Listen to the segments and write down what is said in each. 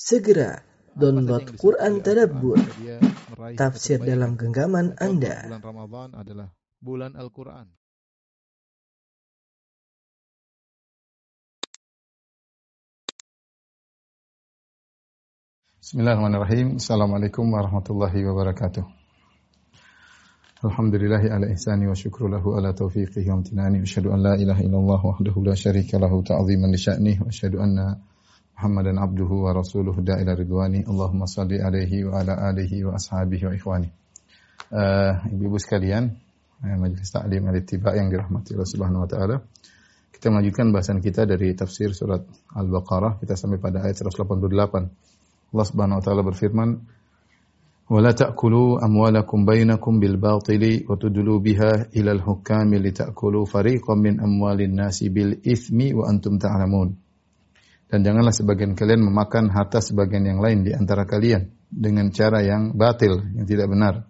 Segera download Quran Tadabbur, tafsir dalam genggaman Anda. Bulan Ramadan adalah bulan Al-Quran. Bismillahirrahmanirrahim. Assalamualaikum warahmatullahi wabarakatuh. Alhamdulillahi ala ihsani wa syukru lahu ala taufiqihi wa amtinani. Wa asyhadu an la ilaha illallah wahdahu la syarika lahu ta'ziman li sya'nih. Wa asyhadu anna Muhammadan abduhu wa rasuluhu da'ila ridwani. Allahumma salli alaihi wa ala alihi wa ashabihi wa ikhwani. Uh, Ibu-ibu sekalian, uh, Majelis Ta'lim al-Ittiba yang dirahmati Allah Subhanahu wa taala. Kita melanjutkan bahasan kita dari tafsir surat Al-Baqarah. Kita sampai pada ayat 188. Allah Subhanahu wa taala berfirman, "Wala ta'kulu amwalakum bainakum bil batili wa tudlu biha ila al hukami litakulu fariqan min amwalin nasi bil ithmi wa antum ta'lamun." Dan janganlah sebagian kalian memakan harta sebagian yang lain di antara kalian dengan cara yang batil, yang tidak benar.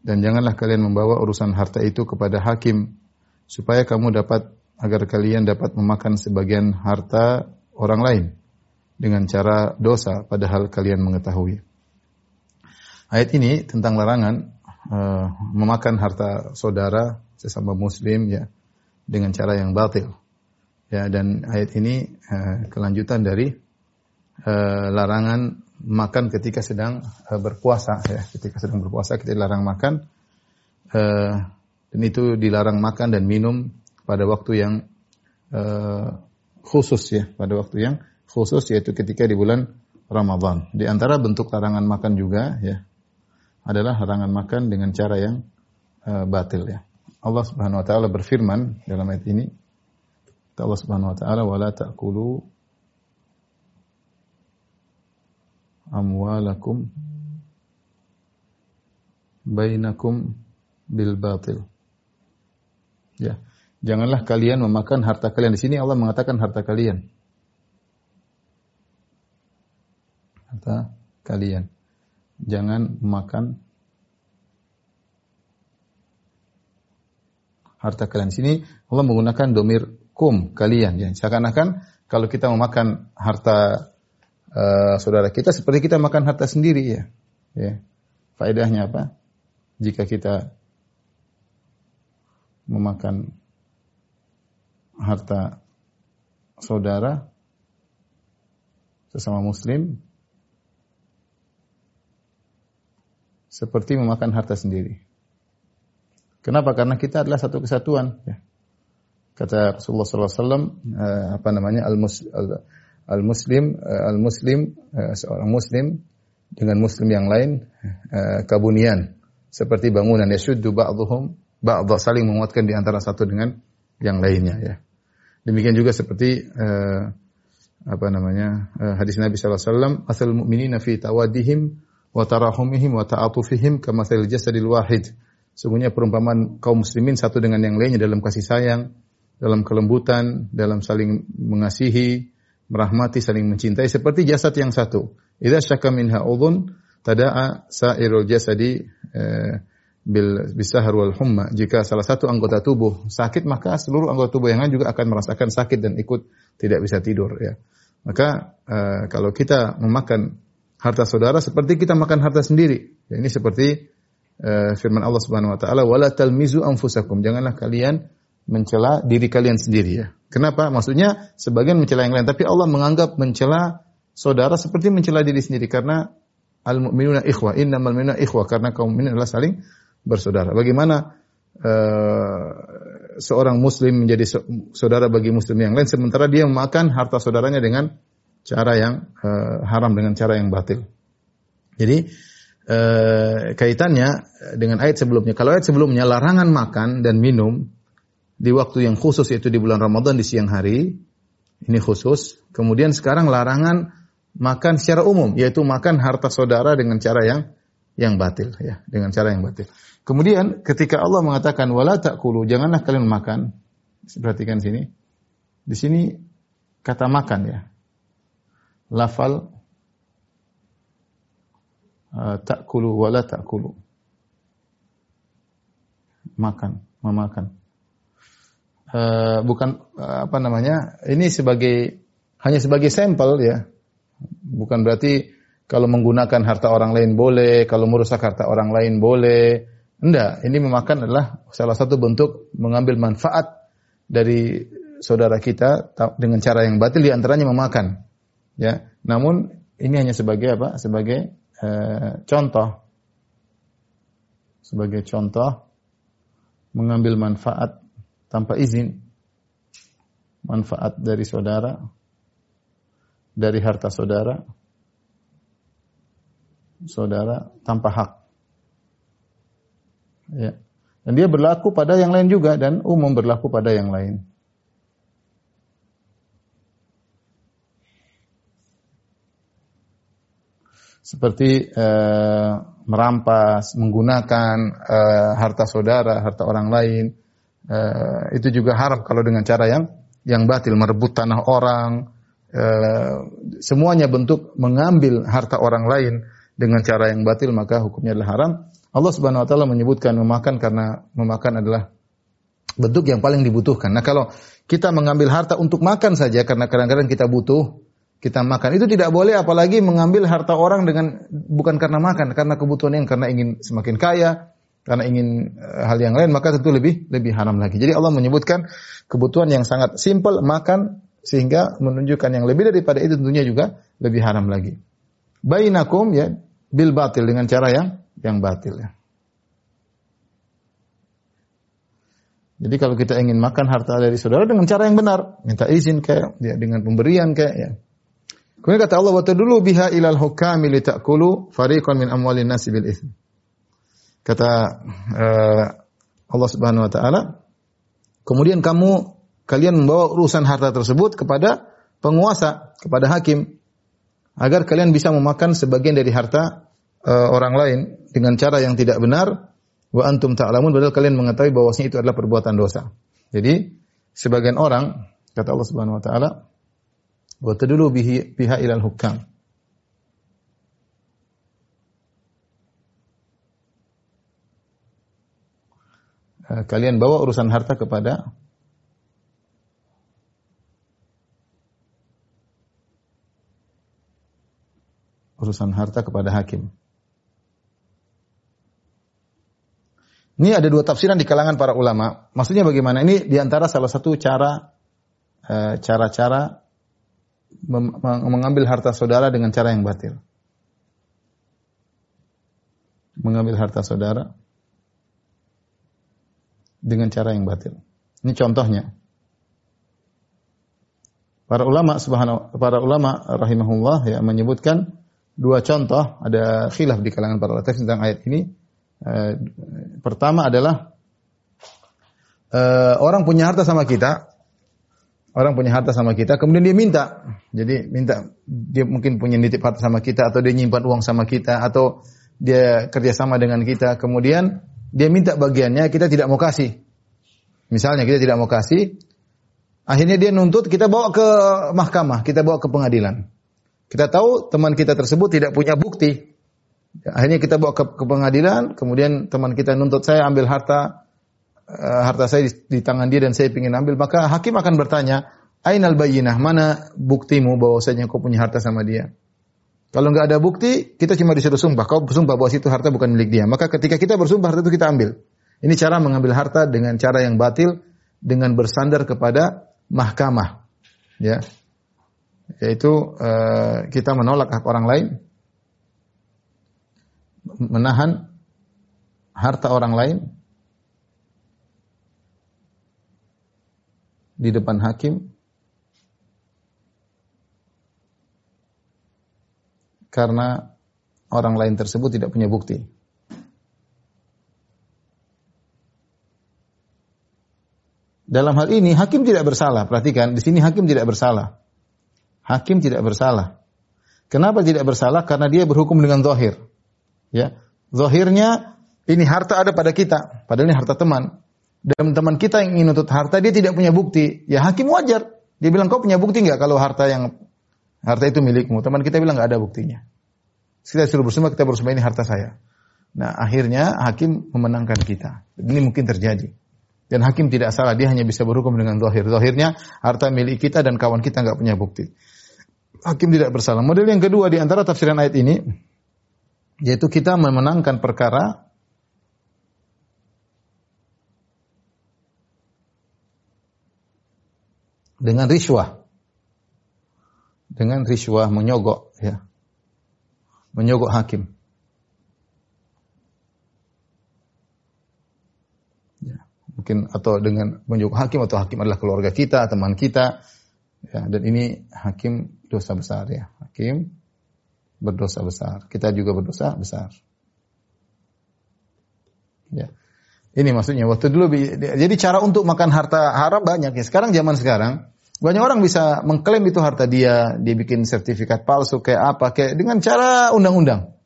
Dan janganlah kalian membawa urusan harta itu kepada hakim supaya kamu dapat agar kalian dapat memakan sebagian harta orang lain dengan cara dosa padahal kalian mengetahui. Ayat ini tentang larangan uh, memakan harta saudara sesama muslim ya dengan cara yang batil. Ya dan ayat ini uh, kelanjutan dari uh, larangan makan ketika sedang uh, berpuasa ya, ketika sedang berpuasa kita dilarang makan uh, dan itu dilarang makan dan minum pada waktu yang uh, khusus ya, pada waktu yang khusus yaitu ketika di bulan Ramadan. Di antara bentuk larangan makan juga ya adalah larangan makan dengan cara yang uh, batil ya. Allah Subhanahu wa taala berfirman dalam ayat ini Allah Subhanahu wa taala wala ta'kulu amwalakum bainakum bil batil. Ya. Janganlah kalian memakan harta kalian. Di sini Allah mengatakan harta kalian. harta kalian. Jangan makan harta kalian. Di sini Allah menggunakan domir kum kalian. Ya. Seakan-akan kalau kita memakan harta uh, saudara kita seperti kita makan harta sendiri ya. ya. Faedahnya apa? Jika kita memakan harta saudara sesama muslim seperti memakan harta sendiri. Kenapa? Karena kita adalah satu kesatuan. Ya. Kata Rasulullah SAW, uh, apa namanya al, -mus, al, al muslim uh, al muslim uh, seorang muslim dengan muslim yang lain kabunian seperti bangunan yashuddu ba'dhum ba'dha saling menguatkan di antara satu dengan yang lainnya ya. Demikian juga seperti uh, apa namanya uh, hadis Nabi sallallahu alaihi wasallam asal mu'minina fi tawadihim wa tarahumihim wa ta'atufihim kamathal jasadil wahid. Sungguhnya perumpamaan kaum muslimin satu dengan yang lainnya dalam kasih sayang, dalam kelembutan, dalam saling mengasihi, merahmati, saling mencintai seperti jasad yang satu. Idza syaka minha udhun tada'a sa'irul jasadi eh, bil bisahar wal humma. Jika salah satu anggota tubuh sakit maka seluruh anggota tubuh yang lain juga akan merasakan sakit dan ikut tidak bisa tidur ya. Maka eh, kalau kita memakan harta saudara seperti kita makan harta sendiri. Ya, ini seperti uh, firman Allah Subhanahu wa taala, "Wala talmizu anfusakum." Janganlah kalian mencela diri kalian sendiri ya. Kenapa? Maksudnya sebagian mencela yang lain, tapi Allah menganggap mencela saudara seperti mencela diri sendiri karena al-mu'minuna ikhwah, innamal mu'minuna ikhwah karena kaum mukminin adalah saling bersaudara. Bagaimana uh, seorang muslim menjadi saudara bagi muslim yang lain sementara dia memakan harta saudaranya dengan cara yang uh, haram dengan cara yang batil. Jadi uh, kaitannya dengan ayat sebelumnya. Kalau ayat sebelumnya larangan makan dan minum di waktu yang khusus yaitu di bulan Ramadan di siang hari, ini khusus. Kemudian sekarang larangan makan secara umum yaitu makan harta saudara dengan cara yang yang batil ya, dengan cara yang batil. Kemudian ketika Allah mengatakan wala ta'kulu, janganlah kalian makan. Perhatikan sini. Di sini kata makan ya lafal uh, ta'kulu wala ta'kulu. Makan, memakan. Uh, bukan uh, apa namanya? Ini sebagai hanya sebagai sampel ya. Bukan berarti kalau menggunakan harta orang lain boleh, kalau merusak harta orang lain boleh. Enggak, ini memakan adalah salah satu bentuk mengambil manfaat dari saudara kita dengan cara yang batil di antaranya memakan. Ya. Namun ini hanya sebagai apa? Sebagai uh, contoh. Sebagai contoh mengambil manfaat tanpa izin. Manfaat dari saudara dari harta saudara saudara tanpa hak. Ya. Dan dia berlaku pada yang lain juga dan umum berlaku pada yang lain. Seperti uh, merampas, menggunakan uh, harta saudara, harta orang lain, uh, itu juga haram kalau dengan cara yang yang batil, merebut tanah orang, Eh, semuanya bentuk mengambil harta orang lain dengan cara yang batil maka hukumnya adalah haram. Allah Subhanahu wa taala menyebutkan memakan karena memakan adalah bentuk yang paling dibutuhkan. Nah, kalau kita mengambil harta untuk makan saja karena kadang-kadang kita butuh, kita makan. Itu tidak boleh apalagi mengambil harta orang dengan bukan karena makan, karena kebutuhan yang karena ingin semakin kaya, karena ingin uh, hal yang lain maka tentu lebih lebih haram lagi. Jadi Allah menyebutkan kebutuhan yang sangat simpel makan sehingga menunjukkan yang lebih daripada itu tentunya juga lebih haram lagi. Bainakum ya bil batil dengan cara yang yang batil ya. Jadi kalau kita ingin makan harta dari saudara dengan cara yang benar, minta izin kayak ya, dengan pemberian kayak ya. Kemudian kata Allah, "Wa dulu biha ilal hukami litakulu fariqan min amwalin nasi bil itsm." Kata uh, Allah Subhanahu wa taala, kemudian kamu kalian membawa urusan harta tersebut kepada penguasa, kepada hakim agar kalian bisa memakan sebagian dari harta uh, orang lain dengan cara yang tidak benar wa antum ta'lamun padahal kalian mengetahui bahwasanya itu adalah perbuatan dosa. Jadi sebagian orang kata Allah Subhanahu wa taala wa tadulu bihi biha ilal hukam. Kalian bawa urusan harta kepada urusan harta kepada hakim. Ini ada dua tafsiran di kalangan para ulama. Maksudnya bagaimana? Ini di antara salah satu cara eh, cara-cara mengambil harta saudara dengan cara yang batil. Mengambil harta saudara dengan cara yang batil. Ini contohnya. Para ulama subhanahu para ulama rahimahullah ya menyebutkan dua contoh ada khilaf di kalangan para ulama tentang ayat ini. Uh, pertama adalah uh, orang punya harta sama kita, orang punya harta sama kita, kemudian dia minta, jadi minta dia mungkin punya nitip harta sama kita atau dia nyimpan uang sama kita atau dia kerjasama dengan kita, kemudian dia minta bagiannya kita tidak mau kasih. Misalnya kita tidak mau kasih, akhirnya dia nuntut kita bawa ke mahkamah, kita bawa ke pengadilan. Kita tahu teman kita tersebut tidak punya bukti. Akhirnya kita bawa ke, ke pengadilan, kemudian teman kita nuntut saya ambil harta uh, harta saya di, di tangan dia dan saya ingin ambil, maka hakim akan bertanya, "Ainal bayyinah? Mana buktimu bahwasanya kau punya harta sama dia?" Kalau nggak ada bukti, kita cuma disuruh sumpah. Kau bersumpah bahwa itu harta bukan milik dia. Maka ketika kita bersumpah harta itu kita ambil. Ini cara mengambil harta dengan cara yang batil dengan bersandar kepada mahkamah. Ya yaitu uh, kita menolak hak orang lain, menahan harta orang lain di depan hakim karena orang lain tersebut tidak punya bukti. Dalam hal ini hakim tidak bersalah. Perhatikan, di sini hakim tidak bersalah hakim tidak bersalah. Kenapa tidak bersalah? Karena dia berhukum dengan zahir. Ya. Zahirnya ini harta ada pada kita, padahal ini harta teman. Dan teman kita yang ingin nuntut harta dia tidak punya bukti. Ya hakim wajar. Dia bilang kau punya bukti nggak kalau harta yang harta itu milikmu? Teman kita bilang nggak ada buktinya. Kita suruh bersumpah, kita bersumpah ini harta saya. Nah akhirnya hakim memenangkan kita. Ini mungkin terjadi. Dan hakim tidak salah, dia hanya bisa berhukum dengan zahir. Zahirnya harta milik kita dan kawan kita nggak punya bukti. hakim tidak bersalah. Model yang kedua di antara tafsiran ayat ini yaitu kita memenangkan perkara dengan riswah. Dengan riswah menyogok ya. Menyogok hakim. Ya, mungkin atau dengan menyogok hakim atau hakim adalah keluarga kita, teman kita. Ya, dan ini hakim dosa besar ya. Hakim berdosa besar. Kita juga berdosa besar. Ya. Ini maksudnya waktu dulu jadi cara untuk makan harta haram banyak ya. Sekarang zaman sekarang banyak orang bisa mengklaim itu harta dia, dia bikin sertifikat palsu kayak apa kayak dengan cara undang-undang.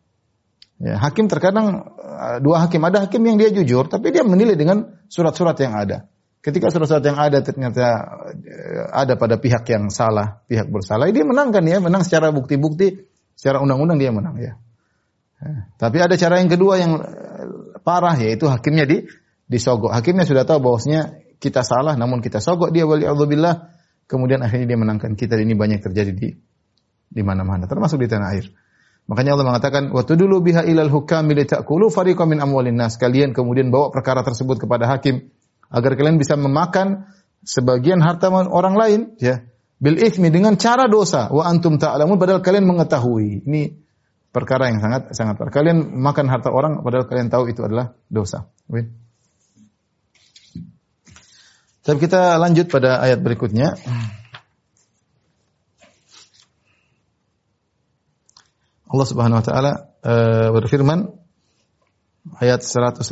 Ya, hakim terkadang eh, dua hakim ada hakim yang dia jujur tapi dia menilai dengan surat-surat yang ada. Ketika surat-surat yang ada ternyata eh, ada pada pihak yang salah, pihak bersalah, dia menangkan ya, menang secara bukti-bukti, secara undang-undang dia menang ya. ya. Tapi ada cara yang kedua yang eh, parah yaitu hakimnya di disogok. Hakimnya sudah tahu bahwasanya kita salah namun kita sogok dia wali billah kemudian akhirnya dia menangkan kita ini banyak terjadi di di mana-mana termasuk di tanah air. Makanya Allah mengatakan waktu dulu biha ilal hukam li ta'kulu fariqam min amwalin nas. Kalian kemudian bawa perkara tersebut kepada hakim agar kalian bisa memakan sebagian harta orang lain ya bil ithmi dengan cara dosa. Wa antum ta'lamun padahal kalian mengetahui. Ini perkara yang sangat sangat. Kalian makan harta orang padahal kalian tahu itu adalah dosa tapi kita lanjut pada ayat berikutnya Allah Subhanahu wa taala uh, berfirman ayat 189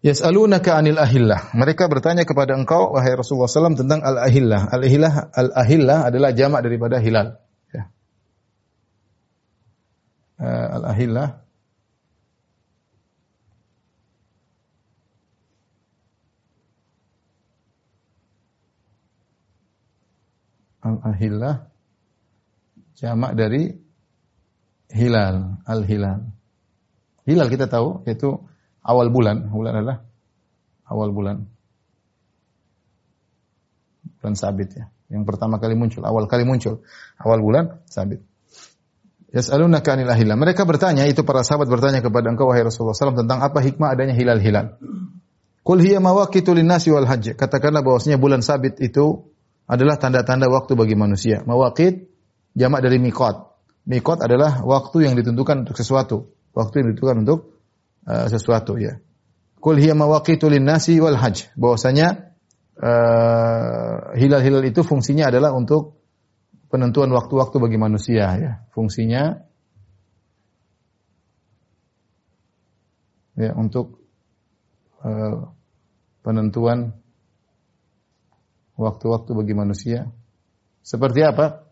Yas'alunaka 'anil ahillah. Mereka bertanya kepada engkau wahai Rasulullah SAW tentang al-ahillah. Al-ahillah al-ahillah adalah jamak daripada hilal. Ya. Uh, al-ahillah Al-ahillah jamak dari hilal, al-hilal. Hilal kita tahu yaitu awal bulan. Bulan adalah awal bulan. Bulan sabit ya. Yang pertama kali muncul, awal kali muncul. Awal bulan sabit. Yas'alunaka 'anil ahillah. Mereka bertanya, itu para sahabat bertanya kepada engkau wahai Rasulullah SAW tentang apa hikmah adanya hilal-hilal. Qul hiya wal hajj. Katakanlah bahwasanya bulan sabit itu adalah tanda-tanda waktu bagi manusia. Mawaqit jamak dari miqat. Miqat adalah waktu yang ditentukan untuk sesuatu, waktu yang ditentukan untuk uh, sesuatu ya. Kul hiya mawaqitu nasi wal hajj. Bahwasanya uh, hilal-hilal itu fungsinya adalah untuk penentuan waktu-waktu bagi manusia ya. Fungsinya ya untuk uh, penentuan waktu-waktu bagi manusia. Seperti apa?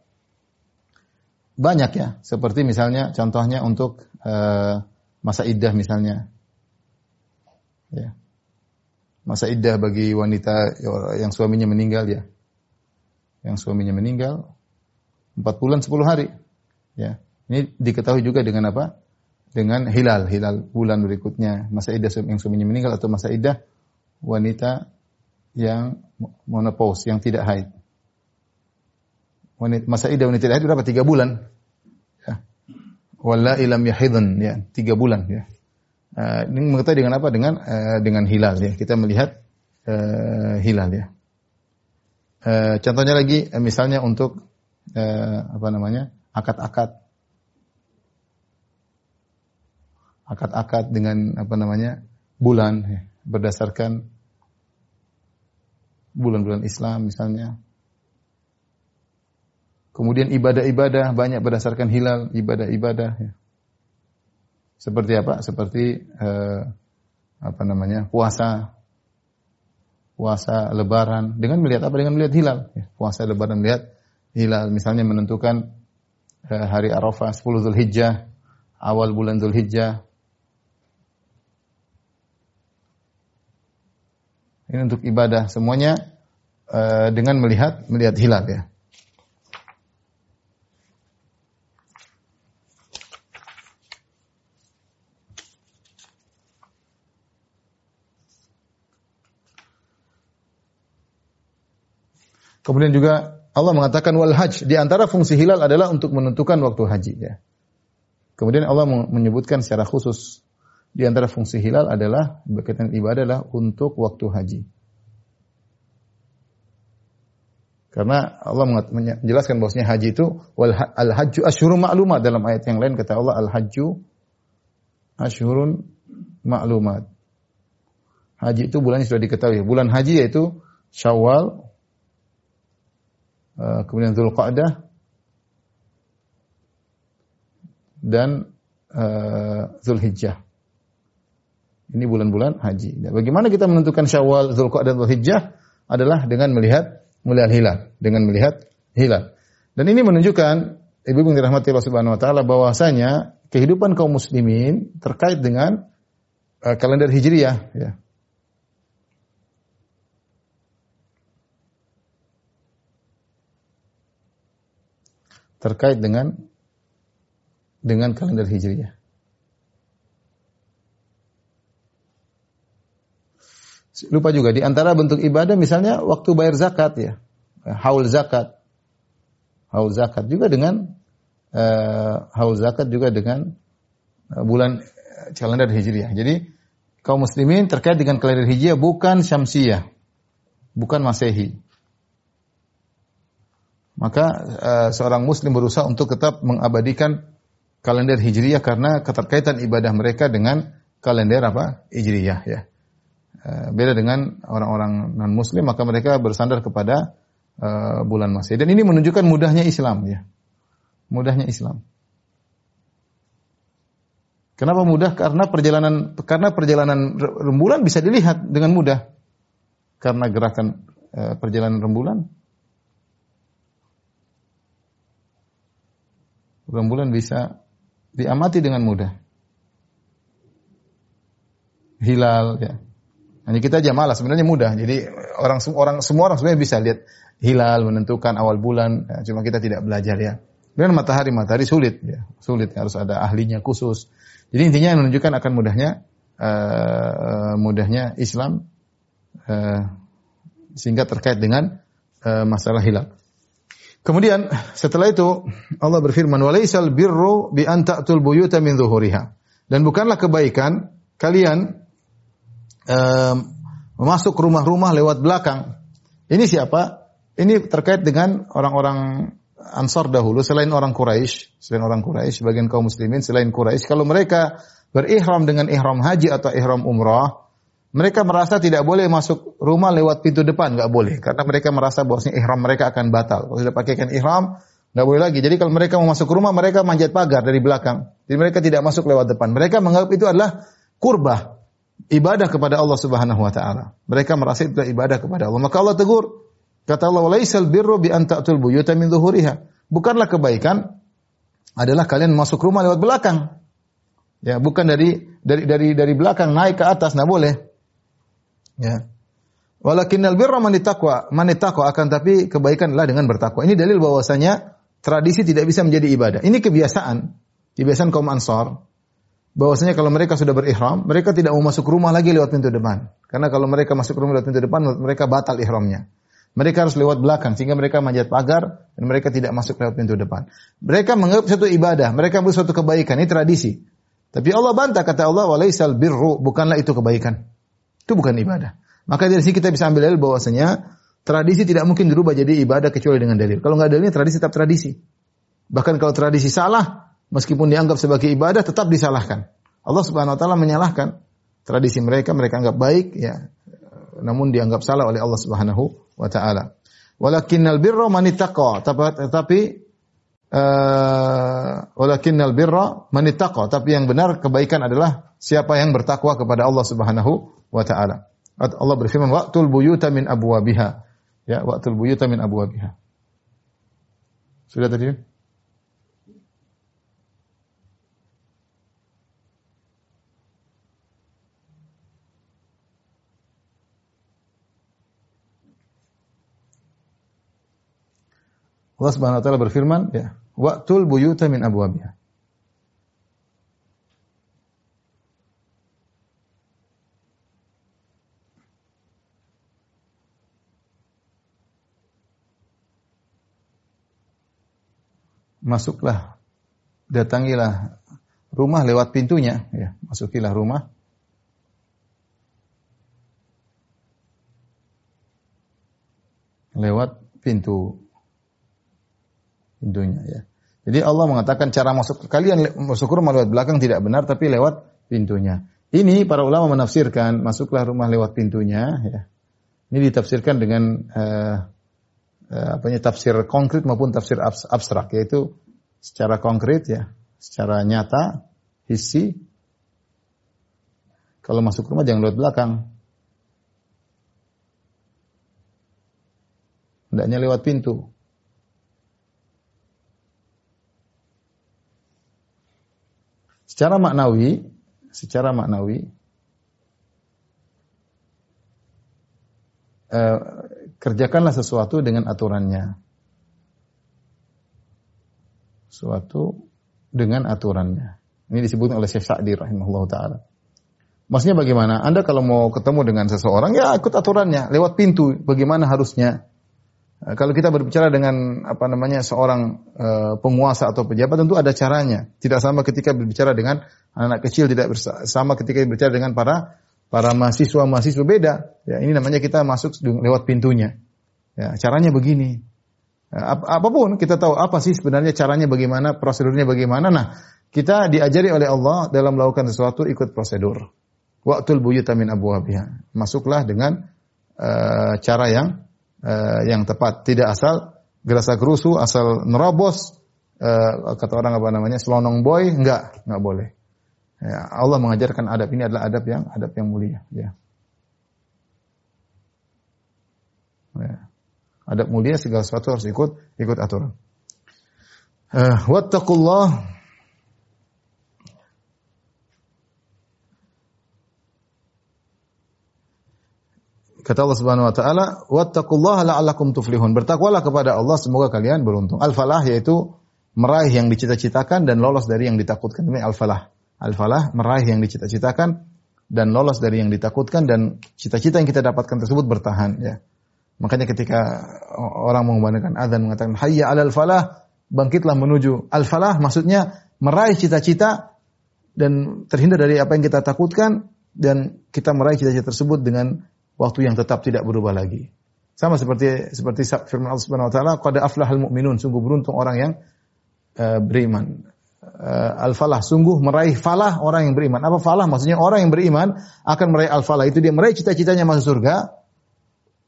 Banyak ya. Seperti misalnya contohnya untuk uh, masa iddah misalnya. Ya. Masa iddah bagi wanita yang suaminya meninggal ya. Yang suaminya meninggal 4 bulan 10 hari. Ya. Ini diketahui juga dengan apa? Dengan hilal, hilal bulan berikutnya. Masa iddah yang suaminya meninggal atau masa iddah wanita yang menopause, yang tidak haid. Masa iddah wanita tidak haid berapa? Tiga bulan. Wala ilam yahidun. Ya tiga bulan ya. Uh, ini mengetahui dengan apa? Dengan uh, dengan hilal ya. Kita melihat uh, hilal ya. Uh, contohnya lagi uh, misalnya untuk uh, apa namanya? Akad-akad. Akad-akad dengan apa namanya? Bulan ya, berdasarkan bulan-bulan Islam misalnya Kemudian ibadah-ibadah banyak berdasarkan hilal, ibadah-ibadah. Ya. Seperti apa? Seperti eh, apa namanya puasa, puasa Lebaran dengan melihat apa? Dengan melihat hilal. Ya. Puasa Lebaran melihat hilal. Misalnya menentukan eh, hari Arafah 10 Zulhijjah, awal bulan Zulhijjah. Ini untuk ibadah semuanya eh, dengan melihat melihat hilal ya. Kemudian juga Allah mengatakan wal hajj di antara fungsi hilal adalah untuk menentukan waktu haji ya. Kemudian Allah menyebutkan secara khusus di antara fungsi hilal adalah berkaitan ibadah adalah untuk waktu haji. Karena Allah menjelaskan bahwasanya haji itu wal al hajju asyhurun ma'lumat dalam ayat yang lain kata Allah al hajju asyhurun ma'lumat. Haji itu bulannya sudah diketahui. Bulan haji yaitu Syawal, uh, kemudian Zulqa'dah dan uh, Zulhijjah. Ini bulan-bulan haji. Dan bagaimana kita menentukan Syawal, Zulqa'dah dan Zulhijjah adalah dengan melihat melihat hilal, dengan melihat hilal. Dan ini menunjukkan ibu-ibu yang dirahmati Allah Subhanahu wa taala bahwasanya kehidupan kaum muslimin terkait dengan uh, kalender Hijriah ya. terkait dengan dengan kalender Hijriah. Lupa juga di antara bentuk ibadah misalnya waktu bayar zakat ya. Haul zakat. Haul zakat juga dengan uh, haul zakat juga dengan uh, bulan kalender Hijriah. Jadi kaum muslimin terkait dengan kalender Hijriah bukan Syamsiyah. Bukan Masehi. Maka uh, seorang muslim berusaha untuk tetap mengabadikan kalender Hijriyah karena keterkaitan ibadah mereka dengan kalender apa? Hijriyah ya. Uh, beda dengan orang-orang non muslim maka mereka bersandar kepada uh, bulan Masih. Dan ini menunjukkan mudahnya Islam ya. Mudahnya Islam. Kenapa mudah? Karena perjalanan karena perjalanan rembulan bisa dilihat dengan mudah. Karena gerakan uh, perjalanan rembulan rembulan bisa diamati dengan mudah. Hilal ya. Hanya kita aja malas, sebenarnya mudah. Jadi orang orang semua orang sebenarnya bisa lihat hilal menentukan awal bulan, ya, cuma kita tidak belajar ya. Dan matahari matahari sulit ya, sulit harus ada ahlinya khusus. Jadi intinya menunjukkan akan mudahnya uh, mudahnya Islam uh, sehingga terkait dengan uh, masalah hilal. Kemudian setelah itu Allah berfirman walaisal birru bi an ta'tul buyuta min zuhuriha. Dan bukanlah kebaikan kalian um, masuk rumah-rumah lewat belakang. Ini siapa? Ini terkait dengan orang-orang Ansar dahulu selain orang Quraisy, selain orang Quraisy, bagian kaum muslimin selain Quraisy, kalau mereka berihram dengan ihram haji atau ihram umrah, mereka merasa tidak boleh masuk rumah lewat pintu depan, nggak boleh. Karena mereka merasa bahwasanya ihram mereka akan batal. Kalau sudah pakaikan ihram, nggak boleh lagi. Jadi kalau mereka mau masuk rumah, mereka manjat pagar dari belakang. Jadi mereka tidak masuk lewat depan. Mereka menganggap itu adalah kurbah, ibadah kepada Allah Subhanahu wa taala. Mereka merasa itu ibadah kepada Allah. Maka Allah tegur, kata Allah, "Walaisal birru bi an ta'tul buyuta min zuhuriha." Bukanlah kebaikan adalah kalian masuk rumah lewat belakang. Ya, bukan dari dari dari dari belakang naik ke atas, nggak boleh. Ya. Walakinnal birra man taqwa, man taqwa akan tapi kebaikan adalah dengan bertakwa. Ini dalil bahwasanya tradisi tidak bisa menjadi ibadah. Ini kebiasaan, kebiasaan kaum Ansar. Bahwasanya kalau mereka sudah berihram, mereka tidak mau masuk rumah lagi lewat pintu depan. Karena kalau mereka masuk rumah lewat pintu depan, mereka batal ihramnya. Mereka harus lewat belakang sehingga mereka manjat pagar dan mereka tidak masuk lewat pintu depan. Mereka menganggap satu ibadah, mereka menganggap suatu kebaikan, ini tradisi. Tapi Allah bantah kata Allah walaisal birru, bukanlah itu kebaikan. Itu bukan ibadah. Maka dari sini kita bisa ambil dalil bahwasanya tradisi tidak mungkin dirubah jadi ibadah kecuali dengan dalil. Kalau nggak dalilnya tradisi tetap tradisi. Bahkan kalau tradisi salah, meskipun dianggap sebagai ibadah tetap disalahkan. Allah Subhanahu wa taala menyalahkan tradisi mereka, mereka anggap baik ya. Namun dianggap salah oleh Allah Subhanahu wa taala. Walakinnal birra man tetapi uh, walakinnal birra man tapi yang benar kebaikan adalah siapa yang bertakwa kepada Allah Subhanahu wa taala. Allah berfirman waqtul buyuta min abwabiha. Ya, waqtul buyuta min abwabiha. Sudah tadi? Allah Subhanahu wa taala berfirman, ya, waqtul buyuta min abwabiha. masuklah datangilah rumah lewat pintunya ya masukilah rumah lewat pintu pintunya ya. Jadi Allah mengatakan cara masuk kalian masuk rumah lewat belakang tidak benar tapi lewat pintunya. Ini para ulama menafsirkan masuklah rumah lewat pintunya ya. Ini ditafsirkan dengan uh, uh, apanya tafsir konkret maupun tafsir abstrak yaitu secara konkret ya, secara nyata, hissi kalau masuk rumah jangan lewat belakang. Hendaknya lewat pintu. Secara maknawi, secara maknawi, eh, kerjakanlah sesuatu dengan aturannya. Sesuatu dengan aturannya. Ini disebut oleh Syekh Sa'di rahimahullah ta'ala. Maksudnya bagaimana? Anda kalau mau ketemu dengan seseorang, ya ikut aturannya. Lewat pintu, bagaimana harusnya. Eh, kalau kita berbicara dengan apa namanya seorang uh, penguasa atau pejabat tentu ada caranya. Tidak sama ketika berbicara dengan anak kecil, tidak sama ketika berbicara dengan para para mahasiswa mahasiswa beda. Ya, ini namanya kita masuk lewat pintunya. Ya, caranya begini. Ya, ap apa pun kita tahu apa sih sebenarnya caranya bagaimana, prosedurnya bagaimana. Nah, kita diajari oleh Allah dalam melakukan sesuatu ikut prosedur. Waktul buyuta min abwabiha. Masuklah dengan uh, cara yang uh, yang tepat. Tidak asal gerasa gerusu, asal nerobos, uh, kata orang apa namanya, selonong boy, enggak, enggak boleh. Ya, Allah mengajarkan adab ini adalah adab yang adab yang mulia. Ya. ya. Adab mulia segala sesuatu harus ikut ikut aturan. Uh, wattaqullah Kata Allah Subhanahu wa taala, "Wattaqullaha la'allakum tuflihun." Bertakwalah kepada Allah semoga kalian beruntung. Al-falah yaitu meraih yang dicita-citakan dan lolos dari yang ditakutkan. Ini al-falah. Al-falah meraih yang dicita-citakan dan lolos dari yang ditakutkan dan cita-cita yang kita dapatkan tersebut bertahan ya. Makanya ketika orang mengumandangkan azan mengatakan hayya 'alal falah, bangkitlah menuju al-falah maksudnya meraih cita-cita dan terhindar dari apa yang kita takutkan dan kita meraih cita-cita tersebut dengan waktu yang tetap tidak berubah lagi. Sama seperti seperti firman Allah Subhanahu wa taala, qad aflahal mu'minun, sungguh beruntung orang yang uh, beriman. Uh, al-falah, sungguh meraih falah orang yang beriman. Apa falah? Maksudnya orang yang beriman akan meraih al-falah. Itu dia meraih cita-citanya masuk surga,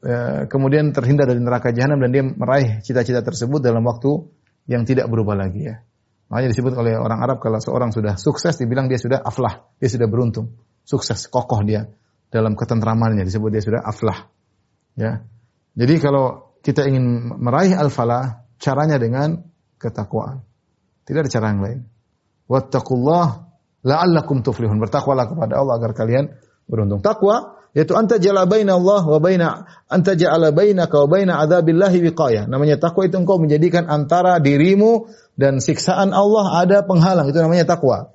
uh, kemudian terhindar dari neraka jahanam dan dia meraih cita-cita tersebut dalam waktu yang tidak berubah lagi ya. Makanya disebut oleh orang Arab kalau seorang sudah sukses dibilang dia sudah aflah, dia sudah beruntung, sukses, kokoh dia dalam ketentramannya disebut dia sudah aflah. Ya. Jadi kalau kita ingin meraih al-falah, caranya dengan ketakwaan. Tidak ada cara yang lain. Wattaqullah la'allakum tuflihun. Bertakwalah kepada Allah agar kalian beruntung. Takwa yaitu anta jala baina Allah wa baina anta ja'ala bainaka wa baina adzabillahi wiqayah. Namanya takwa itu engkau menjadikan antara dirimu dan siksaan Allah ada penghalang. Itu namanya takwa.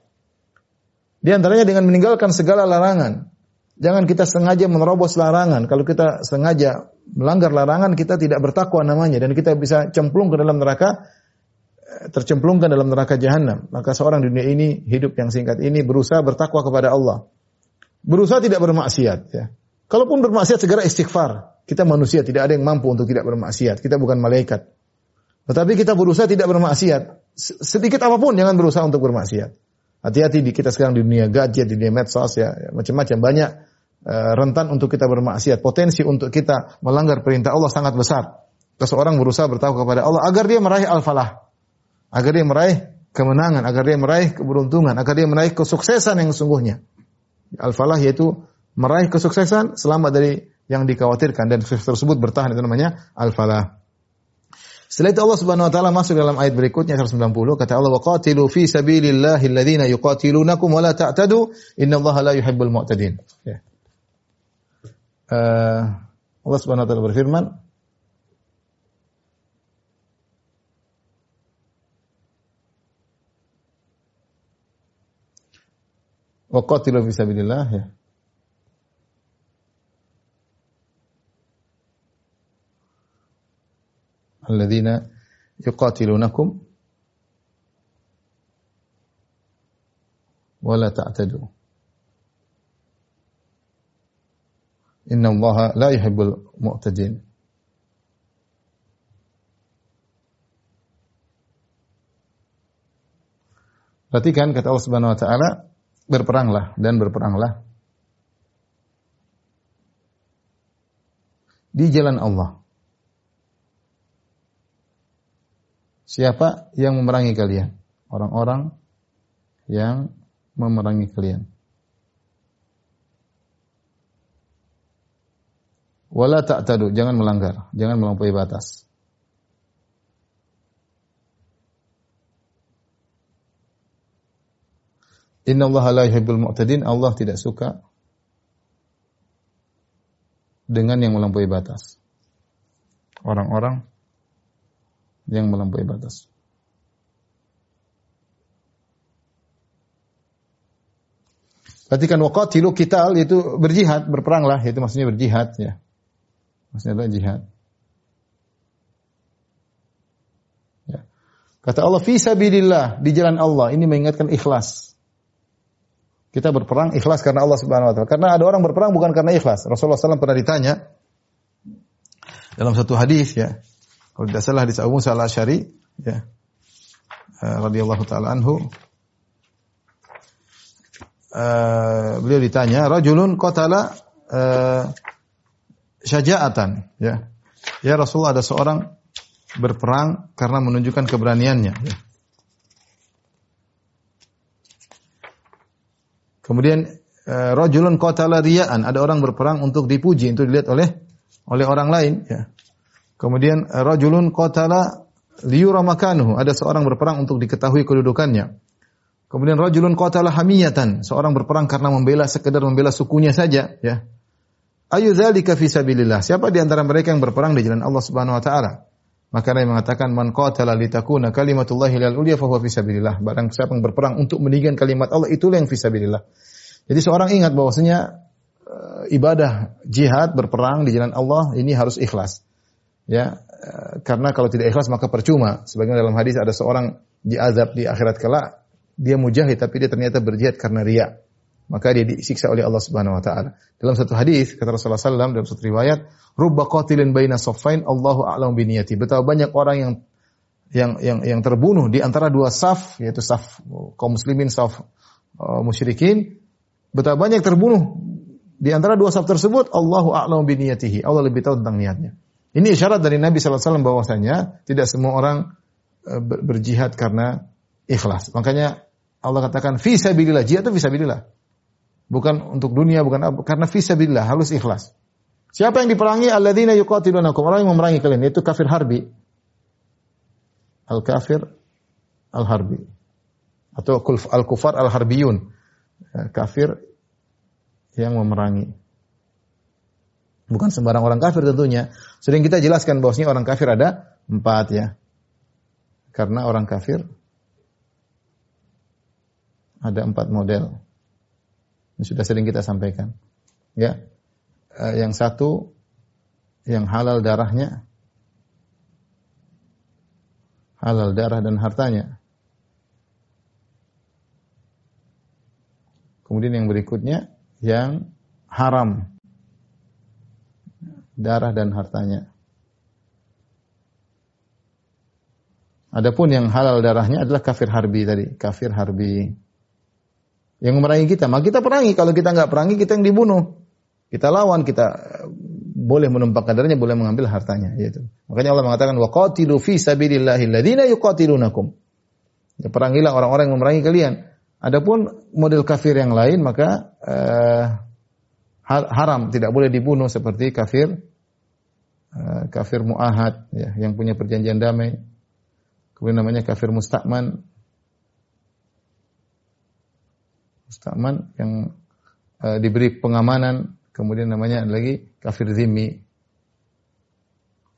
Di antaranya dengan meninggalkan segala larangan. Jangan kita sengaja menerobos larangan. Kalau kita sengaja melanggar larangan, kita tidak bertakwa namanya dan kita bisa cemplung ke dalam neraka eh, tercemplungkan dalam neraka jahanam. Maka seorang dunia ini hidup yang singkat ini berusaha bertakwa kepada Allah. Berusaha tidak bermaksiat ya. Kalaupun bermaksiat segera istighfar. Kita manusia tidak ada yang mampu untuk tidak bermaksiat. Kita bukan malaikat. Tetapi kita berusaha tidak bermaksiat. Sedikit apa pun jangan berusaha untuk bermaksiat. Hati-hati di kita sekarang di dunia gadget, di dunia medsos ya, ya macam-macam banyak uh, rentan untuk kita bermaksiat. Potensi untuk kita melanggar perintah Allah sangat besar. Seseorang berusaha bertakwa kepada Allah agar dia meraih al-falah. Agar dia meraih kemenangan, agar dia meraih keberuntungan, agar dia meraih kesuksesan yang sungguhnya. Al-falah yaitu meraih kesuksesan selamat dari yang dikhawatirkan dan sukses tersebut bertahan itu namanya al-falah. Setelah itu Allah Subhanahu wa taala masuk dalam ayat berikutnya 190 kata Allah wa qatilu fi sabilillahi alladziina yuqatilunakum wa la ta'tadu innallaha la yuhibbul mu'tadin. Ya. Uh, Allah Subhanahu wa taala berfirman Wa qatilu fi sabilillah ya. alladzina yuqatilunakum wala ta'tadu. Inna allaha la yuhibbul mu'tadin. Perhatikan kata Allah Subhanahu wa taala, berperanglah dan berperanglah di jalan Allah. Siapa yang memerangi kalian? Orang-orang yang memerangi kalian. Wala ta'tadu, jangan melanggar, jangan melampaui batas. Inna Allah la yuhibbul mu'tadin, Allah tidak suka dengan yang melampaui batas. Orang-orang yang melampaui batas. Perhatikan waqatilu kita itu berjihad, berperanglah, itu maksudnya berjihad ya. Maksudnya adalah jihad. Ya. Kata Allah fi sabilillah di jalan Allah. Ini mengingatkan ikhlas. Kita berperang ikhlas karena Allah Subhanahu wa taala. Karena ada orang berperang bukan karena ikhlas. Rasulullah SAW pernah ditanya dalam satu hadis ya. Kalau tidak salah hadis Abu Musa al-Asy'ari ya. Uh, radhiyallahu taala anhu uh, beliau ditanya, rajulun qatala uh, syaja'atan, ya. Ya Rasulullah ada seorang berperang karena menunjukkan keberaniannya, ya. Kemudian rajulun qatala riya'an, ada orang berperang untuk dipuji, untuk dilihat oleh oleh orang lain, ya. Kemudian rajulun qatala liyura makanuhu, ada seorang berperang untuk diketahui kedudukannya. Kemudian rajulun qatala hamiyatan, seorang berperang karena membela sekedar membela sukunya saja, ya. Ayu dzalika fi sabilillah. Siapa di antara mereka yang berperang di jalan Allah Subhanahu wa taala? Maka dia mengatakan man qatala litakuna kalimatullahi lil ulya fa huwa fi sabilillah. Barang siapa yang berperang untuk meninggikan kalimat Allah itulah yang fi sabilillah. Jadi seorang ingat bahwasanya uh, ibadah jihad berperang di jalan Allah ini harus ikhlas. Ya, karena kalau tidak ikhlas maka percuma. Sebagaimana dalam hadis ada seorang diazab di akhirat kelak dia mujahid tapi dia ternyata berjihad karena riya. Maka dia disiksa oleh Allah Subhanahu wa taala. Dalam satu hadis kata Rasulullah SAW dalam satu riwayat, "Rubba qatilin baina saffain Allahu a'lam bi niyati." Betapa banyak orang yang yang yang yang terbunuh di antara dua saf yaitu saf kaum muslimin saf uh, musyrikin. Betapa banyak terbunuh di antara dua saf tersebut Allahu a'lam bi niyatihi. Allah lebih tahu tentang niatnya. Ini isyarat dari Nabi wasallam bahwasanya tidak semua orang uh, berjihad karena ikhlas. Makanya Allah katakan fi sabilillah. Jihad itu fi sabilillah. Bukan untuk dunia, bukan. Karena fi sabilillah harus ikhlas. Siapa yang diperangi? Alladzina yuqatilunakum. Orang yang memerangi kalian itu kafir harbi. Al kafir al harbi. Atau al kufar al harbiyun. Ya, kafir yang memerangi. Bukan sembarang orang kafir tentunya. Sering kita jelaskan bahwasanya orang kafir ada empat ya. Karena orang kafir ada empat model. Ini sudah sering kita sampaikan. Ya, uh, yang satu yang halal darahnya, halal darah dan hartanya. Kemudian yang berikutnya yang haram darah dan hartanya. Adapun yang halal darahnya adalah kafir harbi tadi, kafir harbi yang memerangi kita. Maka kita perangi. Kalau kita nggak perangi, kita yang dibunuh. Kita lawan, kita eh, boleh menumpahkan darahnya, boleh mengambil hartanya. Yaitu. Makanya Allah mengatakan, wa qatilu fi alladhina yuqatilunakum. Ya, perangilah orang-orang yang memerangi kalian. Adapun model kafir yang lain, maka uh, haram, tidak boleh dibunuh seperti kafir uh, kafir muahad, ya, yang punya perjanjian damai. Kemudian namanya kafir mustakman, Musta'man yang uh, diberi pengamanan, kemudian namanya lagi kafir zimmi.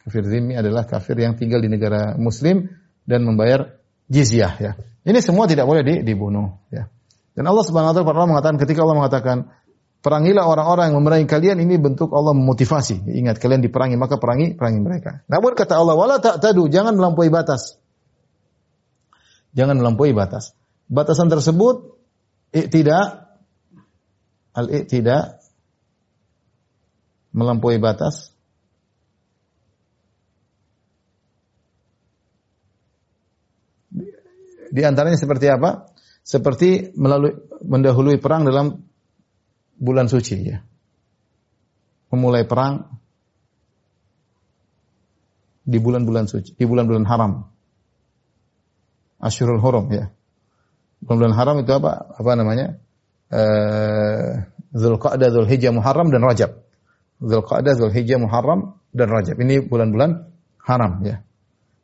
Kafir zimmi adalah kafir yang tinggal di negara muslim dan membayar jizyah ya. Ini semua tidak boleh di, dibunuh ya. Dan Allah Subhanahu wa taala mengatakan ketika Allah mengatakan Perangilah orang-orang yang memerangi kalian ini bentuk Allah memotivasi. Ingat kalian diperangi maka perangi perangi mereka. Namun kata Allah wala ta'tadu jangan melampaui batas. Jangan melampaui batas. Batasan tersebut I'tida al-i'tida melampaui batas Di antaranya seperti apa? Seperti melalui mendahului perang dalam bulan suci ya. Memulai perang di bulan-bulan suci, di bulan-bulan haram. Asyurul Hurum ya. Bulan-bulan haram itu apa? Apa namanya? Eh Zulqa'dah, Zulhijjah, Muharram dan Rajab. Zulqa'dah, Zulhijjah, Muharram dan Rajab. Ini bulan-bulan haram ya.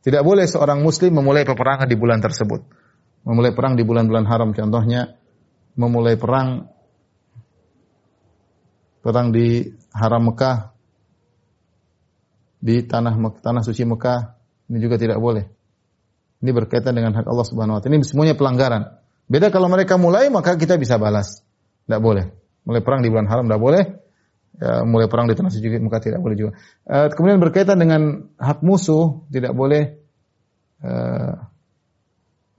Tidak boleh seorang muslim memulai peperangan di bulan tersebut. Memulai perang di bulan-bulan haram contohnya memulai perang perang di haram Mekah di tanah tanah suci Mekah ini juga tidak boleh. Ini berkaitan dengan hak Allah Subhanahu wa taala. Ini semuanya pelanggaran. Beda kalau mereka mulai maka kita bisa balas. Tidak boleh. Mulai perang di bulan haram tidak boleh. Ya, mulai perang di tanah suci Mekah tidak boleh juga. Uh, kemudian berkaitan dengan hak musuh tidak boleh. Uh,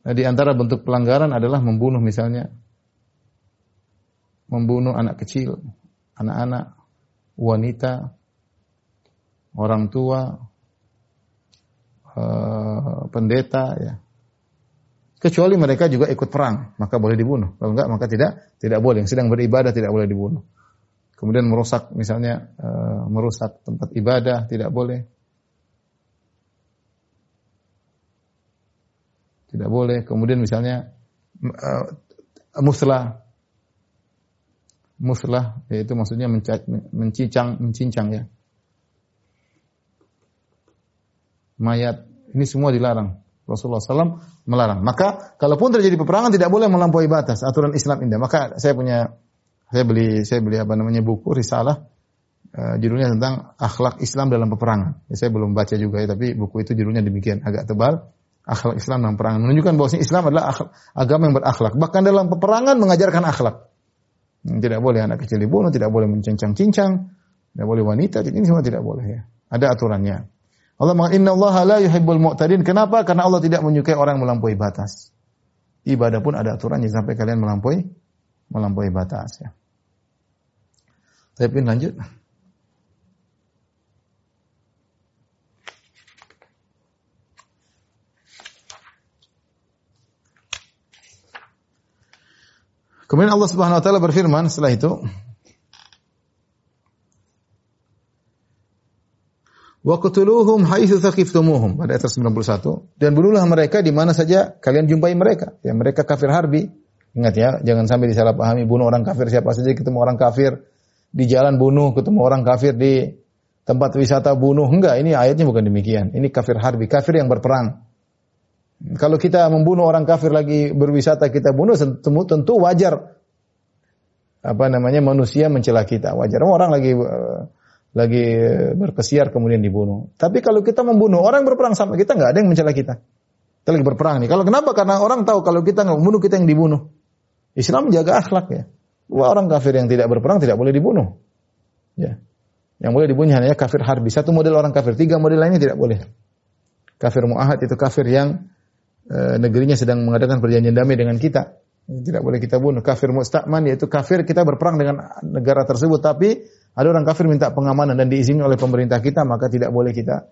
di antara bentuk pelanggaran adalah membunuh misalnya membunuh anak kecil, anak-anak, wanita, orang tua, uh, pendeta ya. Kecuali mereka juga ikut perang, maka boleh dibunuh. Kalau enggak maka tidak tidak boleh. Yang sedang beribadah tidak boleh dibunuh. Kemudian merusak misalnya uh, merusak tempat ibadah tidak boleh. Tidak boleh. Kemudian misalnya uh, muslah muslah yaitu maksudnya mencincang mencincang ya. Mayat ini semua dilarang. Rasulullah SAW melarang. Maka kalaupun terjadi peperangan tidak boleh melampaui batas aturan Islam indah. Maka saya punya saya beli saya beli apa namanya buku risalah uh, judulnya tentang akhlak Islam dalam peperangan. Ya, saya belum baca juga ya tapi buku itu judulnya demikian agak tebal. Akhlak Islam dalam perang menunjukkan bahwa Islam adalah agama yang berakhlak. Bahkan dalam peperangan mengajarkan akhlak. Tidak boleh anak kecil dibunuh, tidak boleh mencincang-cincang, tidak boleh wanita, ini semua tidak boleh ya. Ada aturannya. Allah mengatakan Inna Allah la yuhibbul mu'tadin. Kenapa? Karena Allah tidak menyukai orang melampaui batas. Ibadah pun ada aturannya sampai kalian melampaui melampaui batas ya. Tapi lanjut. Kemudian Allah Subhanahu wa taala berfirman setelah itu Wa qutuluhum haitsu thaqiftumuhum pada ayat 91 dan bunuhlah mereka di mana saja kalian jumpai mereka. Ya mereka kafir harbi. Ingat ya, jangan sampai disalahpahami bunuh orang kafir siapa saja ketemu orang kafir di jalan bunuh, ketemu orang kafir di tempat wisata bunuh. Enggak, ini ayatnya bukan demikian. Ini kafir harbi, kafir yang berperang. Kalau kita membunuh orang kafir lagi berwisata kita bunuh tentu, tentu wajar apa namanya manusia mencela kita wajar orang lagi uh, lagi berkesiar kemudian dibunuh. Tapi kalau kita membunuh orang berperang sama kita nggak ada yang mencela kita. Kita lagi berperang nih. Kalau kenapa? Karena orang tahu kalau kita nggak membunuh kita yang dibunuh. Islam menjaga akhlak ya. Wah, orang kafir yang tidak berperang tidak boleh dibunuh. Ya. Yang boleh dibunuh hanya kafir harbi. Satu model orang kafir, tiga model lainnya tidak boleh. Kafir muahad itu kafir yang e, negerinya sedang mengadakan perjanjian damai dengan kita. Tidak boleh kita bunuh. Kafir mustakman yaitu kafir kita berperang dengan negara tersebut tapi ada orang kafir minta pengamanan dan diizinkan oleh pemerintah kita maka tidak boleh kita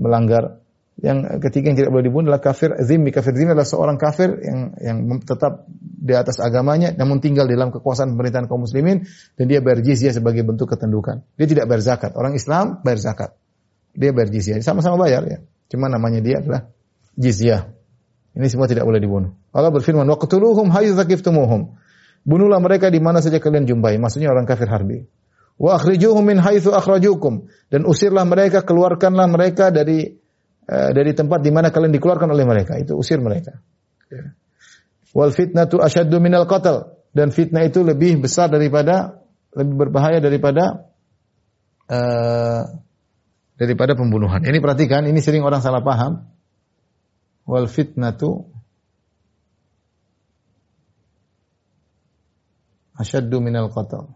melanggar. Yang ketiga yang tidak boleh dibunuh adalah kafir zimmi. Kafir zimmi adalah seorang kafir yang yang tetap di atas agamanya namun tinggal di dalam kekuasaan pemerintahan kaum muslimin dan dia bayar sebagai bentuk ketendukan. Dia tidak bayar zakat. Orang Islam bayar zakat. Dia bayar. Sama-sama bayar ya. Cuma namanya dia adalah jizyah. Ini semua tidak boleh dibunuh. Allah berfirman, "Waqtuluhum haythu thaqiftumuhum." Bunuhlah mereka di mana saja kalian jumpai. Maksudnya orang kafir harbi. Wa akhrijuhum min haitsu akhrajukum dan usirlah mereka, keluarkanlah mereka dari uh, dari tempat di mana kalian dikeluarkan oleh mereka. Itu usir mereka. Ya. Wal fitnatu asyaddu minal qatl dan fitnah itu lebih besar daripada lebih berbahaya daripada uh, daripada pembunuhan. Ini perhatikan, ini sering orang salah paham wal fitnatu asyaddu minal qatl.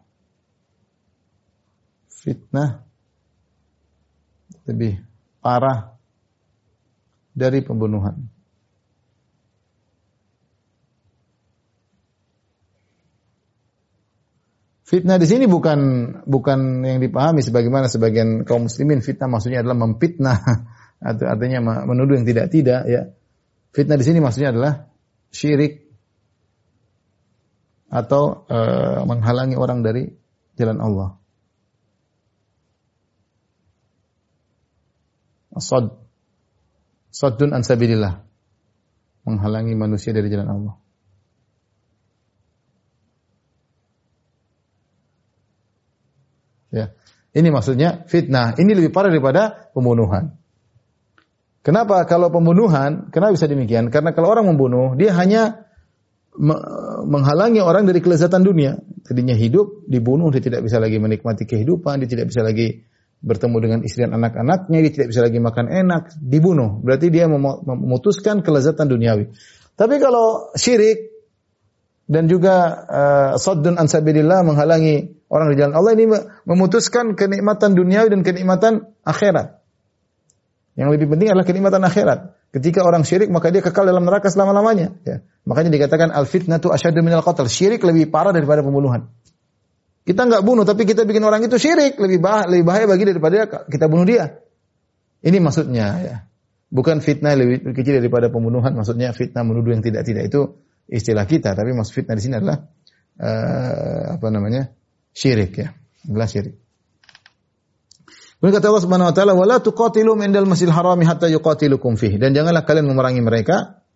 Fitnah lebih parah dari pembunuhan. Fitnah di sini bukan bukan yang dipahami sebagaimana sebagian kaum muslimin fitnah maksudnya adalah memfitnah atau artinya menuduh yang tidak tidak ya. Fitnah di sini maksudnya adalah syirik atau e, menghalangi orang dari jalan Allah. Asad Saddun an sabilillah. Menghalangi manusia dari jalan Allah. Ya. Ini maksudnya fitnah. Ini lebih parah daripada pembunuhan. Kenapa kalau pembunuhan, kenapa bisa demikian? Karena kalau orang membunuh, dia hanya menghalangi orang dari kelezatan dunia. Tadinya hidup, dibunuh, dia tidak bisa lagi menikmati kehidupan, dia tidak bisa lagi bertemu dengan istri dan anak-anaknya, dia tidak bisa lagi makan enak, dibunuh. Berarti dia memutuskan kelezatan duniawi. Tapi kalau syirik dan juga uh, saddun an menghalangi orang di jalan Allah ini memutuskan kenikmatan duniawi dan kenikmatan akhirat. Yang lebih penting adalah kenikmatan akhirat. Ketika orang syirik maka dia kekal dalam neraka selama-lamanya. Ya. Makanya dikatakan al fitnatu asyadu minal qatl. Syirik lebih parah daripada pembunuhan. Kita nggak bunuh tapi kita bikin orang itu syirik lebih bahaya, lebih bahaya bagi daripada kita bunuh dia. Ini maksudnya ya. Bukan fitnah lebih kecil daripada pembunuhan. Maksudnya fitnah menuduh yang tidak tidak itu istilah kita. Tapi maksud fitnah di sini adalah uh, apa namanya syirik ya. Adalah syirik. Kemudian kata Allah Subhanahu wa taala, "Wala tuqatilu indal Masjidil Haram hatta yuqatilukum fihi." Dan janganlah kalian memerangi mereka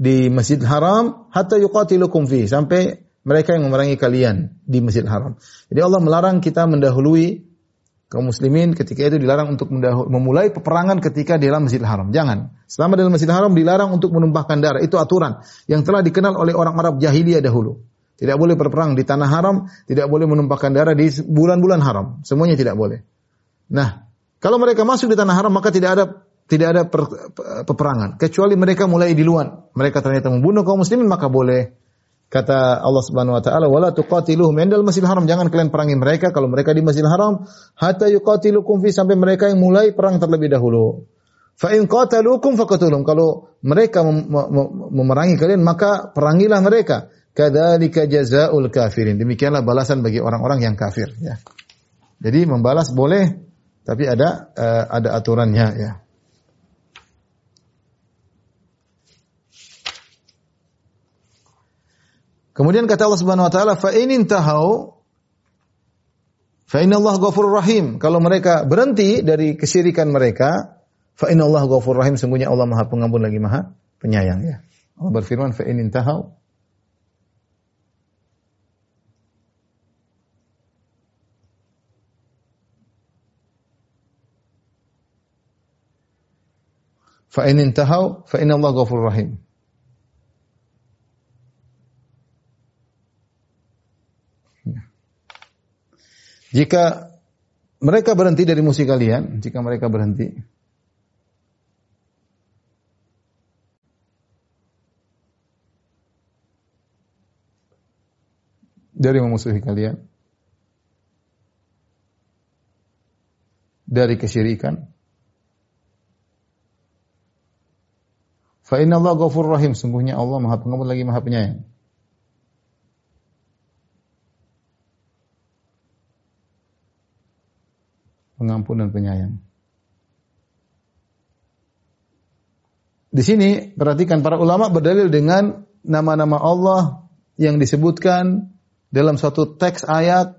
di Masjid Haram hatta yuqatilukum fihi sampai mereka yang memerangi kalian di Masjid Haram. Jadi Allah melarang kita mendahului kaum muslimin ketika itu dilarang untuk memulai peperangan ketika di dalam Masjidil Haram. Jangan. Selama dalam Masjidil Haram dilarang untuk menumpahkan darah. Itu aturan yang telah dikenal oleh orang Arab jahiliyah dahulu. Tidak boleh berperang di tanah haram, tidak boleh menumpahkan darah di bulan-bulan haram. Semuanya tidak boleh. Nah, kalau mereka masuk di tanah haram maka tidak ada tidak ada per, peperangan kecuali mereka mulai di luar. Mereka ternyata membunuh kaum muslimin maka boleh. Kata Allah Subhanahu wa taala, "Wala tuqatiluhum indal Masjidil Haram." Jangan kalian perangi mereka kalau mereka di Masjidil Haram hatta yuqatilukum fi sampai mereka yang mulai perang terlebih dahulu. Fa in qataluukum faqatuluhum. Kalau mereka mem mem memerangi kalian maka perangilah mereka. Kadzalika jazaul kafirin. Demikianlah balasan bagi orang-orang yang kafir ya. Jadi membalas boleh tapi ada uh, ada aturannya ya. Kemudian kata Allah Subhanahu wa taala, "Fa in intahau fa inna Allah ghafurur rahim." Kalau mereka berhenti dari kesyirikan mereka, fa inna Allah ghafurur rahim, sungguhnya Allah Maha Pengampun lagi Maha Penyayang ya. Allah berfirman, "Fa in intahau Fa in intahau fa inna Allah ghafurur rahim. Jika mereka berhenti dari musik kalian, jika mereka berhenti, dari memusuhi kalian, dari kesyirikan, Fa inna Allah ghafur rahim. Sungguhnya Allah Maha Pengampun lagi Maha Penyayang. Pengampun dan penyayang. Di sini perhatikan para ulama berdalil dengan nama-nama Allah yang disebutkan dalam suatu teks ayat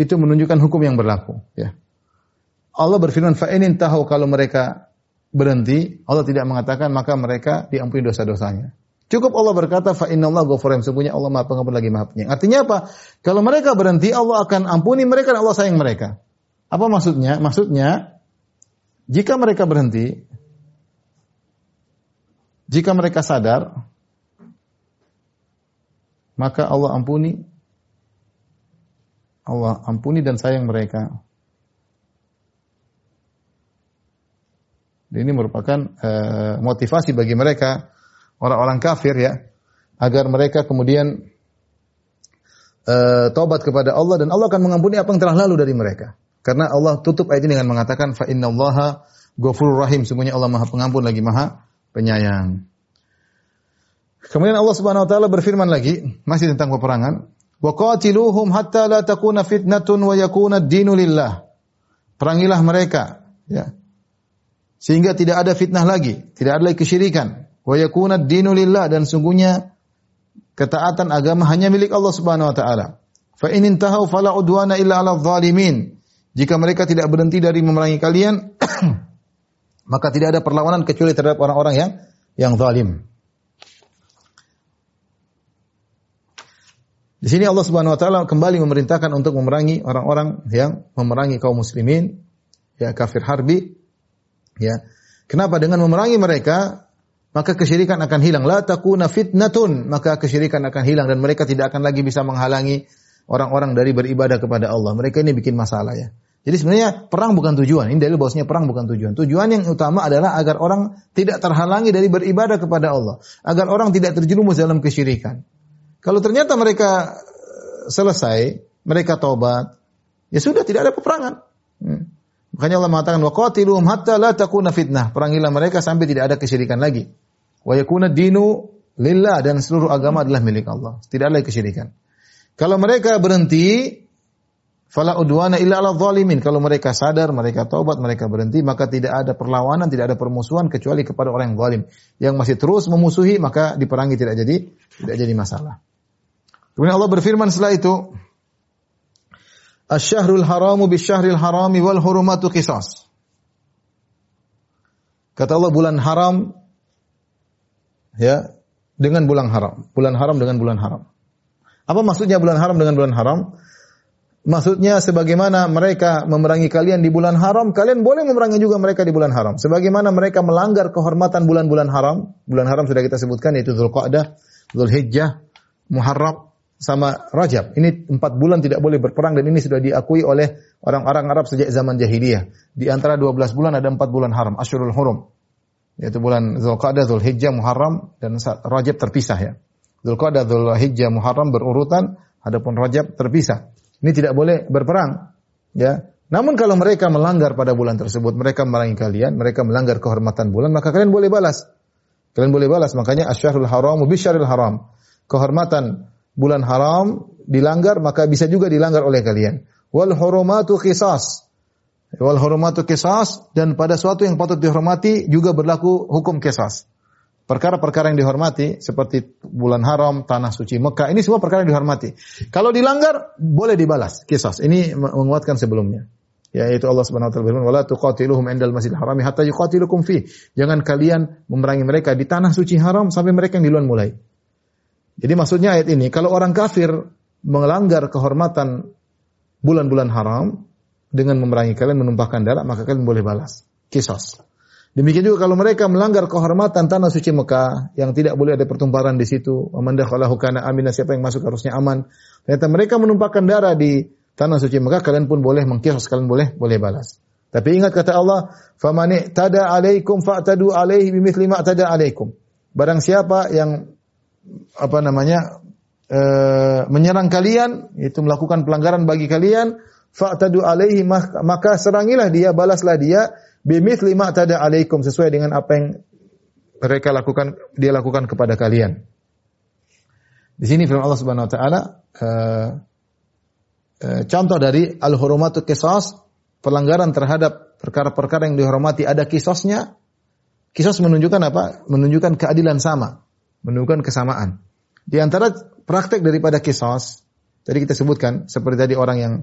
itu menunjukkan hukum yang berlaku ya. Allah berfirman fa in tahu kalau mereka berhenti, Allah tidak mengatakan maka mereka diampuni dosa-dosanya. Cukup Allah berkata fa innallaha ghafurun sungguhnya Allah Maha Pengampun lagi Maha Penyayang. Artinya apa? Kalau mereka berhenti Allah akan ampuni mereka dan Allah sayang mereka. Apa maksudnya? Maksudnya jika mereka berhenti jika mereka sadar maka Allah ampuni Allah ampuni dan sayang mereka. Ini merupakan uh, motivasi bagi mereka orang-orang kafir ya agar mereka kemudian uh, tobat kepada Allah dan Allah akan mengampuni apa yang telah lalu dari mereka. Karena Allah tutup ayat ini dengan mengatakan fa innallaha ghafurur rahim. Semuanya Allah Maha Pengampun lagi Maha Penyayang. Kemudian Allah Subhanahu wa taala berfirman lagi masih tentang peperangan, Wa qatiluhum hatta la takuna fitnatun wa yakuna ad-dinu lillah. Perangilah mereka, ya. Sehingga tidak ada fitnah lagi, tidak ada lagi kesyirikan. Wa yakuna ad-dinu lillah dan sungguhnya ketaatan agama hanya milik Allah Subhanahu wa taala. Fa in intahu fala udwana illa 'ala zalimin. Jika mereka tidak berhenti dari memerangi kalian, maka tidak ada perlawanan kecuali terhadap orang-orang yang yang zalim. Di sini Allah Subhanahu wa taala kembali memerintahkan untuk memerangi orang-orang yang memerangi kaum muslimin, ya kafir harbi. Ya. Kenapa dengan memerangi mereka maka kesyirikan akan hilang. La takuna fitnatun, maka kesyirikan akan hilang dan mereka tidak akan lagi bisa menghalangi orang-orang dari beribadah kepada Allah. Mereka ini bikin masalah ya. Jadi sebenarnya perang bukan tujuan. Ini dalil bahwasanya perang bukan tujuan. Tujuan yang utama adalah agar orang tidak terhalangi dari beribadah kepada Allah, agar orang tidak terjerumus dalam kesyirikan. Kalau ternyata mereka eh, selesai, mereka taubat, ya sudah tidak ada peperangan. Hmm. Makanya Allah mengatakan wa qatiluhum hatta la takuna fitnah. Perangilah mereka sampai tidak ada kesyirikan lagi. Wa yakuna dinu lillah dan seluruh agama adalah milik Allah. Tidak ada kesyirikan. Kalau mereka berhenti fala udwana illa ala zalimin. Kalau mereka sadar, mereka taubat, mereka berhenti, maka tidak ada perlawanan, tidak ada permusuhan kecuali kepada orang yang zalim. Yang masih terus memusuhi maka diperangi tidak jadi tidak jadi masalah. Kemudian Allah berfirman setelah itu, Asy-syahrul haramu bisyahril harami wal hurumatu qisas. Kata Allah bulan haram ya dengan bulan haram. Bulan haram dengan bulan haram. Apa maksudnya bulan haram dengan bulan haram? Maksudnya sebagaimana mereka memerangi kalian di bulan haram, kalian boleh memerangi juga mereka di bulan haram. Sebagaimana mereka melanggar kehormatan bulan-bulan haram, bulan haram sudah kita sebutkan yaitu Zulqa'dah, Zulhijjah, Muharram, sama Rajab. Ini empat bulan tidak boleh berperang dan ini sudah diakui oleh orang-orang Arab sejak zaman jahiliyah. Di antara 12 bulan ada empat bulan haram, Ashurul Hurum. Yaitu bulan Zulqa'dah, Zulhijjah, Muharram dan Rajab terpisah ya. Zulqa'dah, Zulhijjah, Muharram berurutan, adapun Rajab terpisah. Ini tidak boleh berperang. Ya. Namun kalau mereka melanggar pada bulan tersebut, mereka memerangi kalian, mereka melanggar kehormatan bulan, maka kalian boleh balas. Kalian boleh balas. Makanya asyarul haram bisyaril haram. Kehormatan bulan haram dilanggar maka bisa juga dilanggar oleh kalian. Wal hurumatu qisas. Wal hurumatu qisas dan pada suatu yang patut dihormati juga berlaku hukum qisas. Perkara-perkara yang dihormati seperti bulan haram, tanah suci Mekah, ini semua perkara yang dihormati. Kalau dilanggar boleh dibalas qisas. Ini menguatkan sebelumnya. Yaitu Allah Subhanahu wa taala berfirman, "Wala tuqatiluhum indal masjidil harami hatta yuqatilukum fi." Jangan kalian memerangi mereka di tanah suci haram sampai mereka yang duluan mulai. Jadi maksudnya ayat ini, kalau orang kafir melanggar kehormatan bulan-bulan haram dengan memerangi kalian, menumpahkan darah, maka kalian boleh balas. Kisos. Demikian juga kalau mereka melanggar kehormatan tanah suci Mekah yang tidak boleh ada pertumpahan di situ, amandakhalahu kana amina siapa yang masuk harusnya aman. Ternyata mereka menumpahkan darah di tanah suci Mekah, kalian pun boleh mengkisos, kalian boleh boleh balas. Tapi ingat kata Allah, "Famani tada alaikum fa'tadu alaihi bimithli ma tada alaikum." Barang siapa yang apa namanya e, menyerang kalian itu melakukan pelanggaran bagi kalian fa'tadu alaihi maka serangilah dia balaslah dia bimithli ma tada alaikum sesuai dengan apa yang mereka lakukan dia lakukan kepada kalian. Di sini firman Allah Subhanahu wa taala e, e, contoh dari al-hurumatu qisas pelanggaran terhadap perkara-perkara yang dihormati ada kisosnya. Kisos menunjukkan apa? Menunjukkan keadilan sama menunjukkan kesamaan. Di antara praktek daripada kisos, tadi kita sebutkan seperti tadi orang yang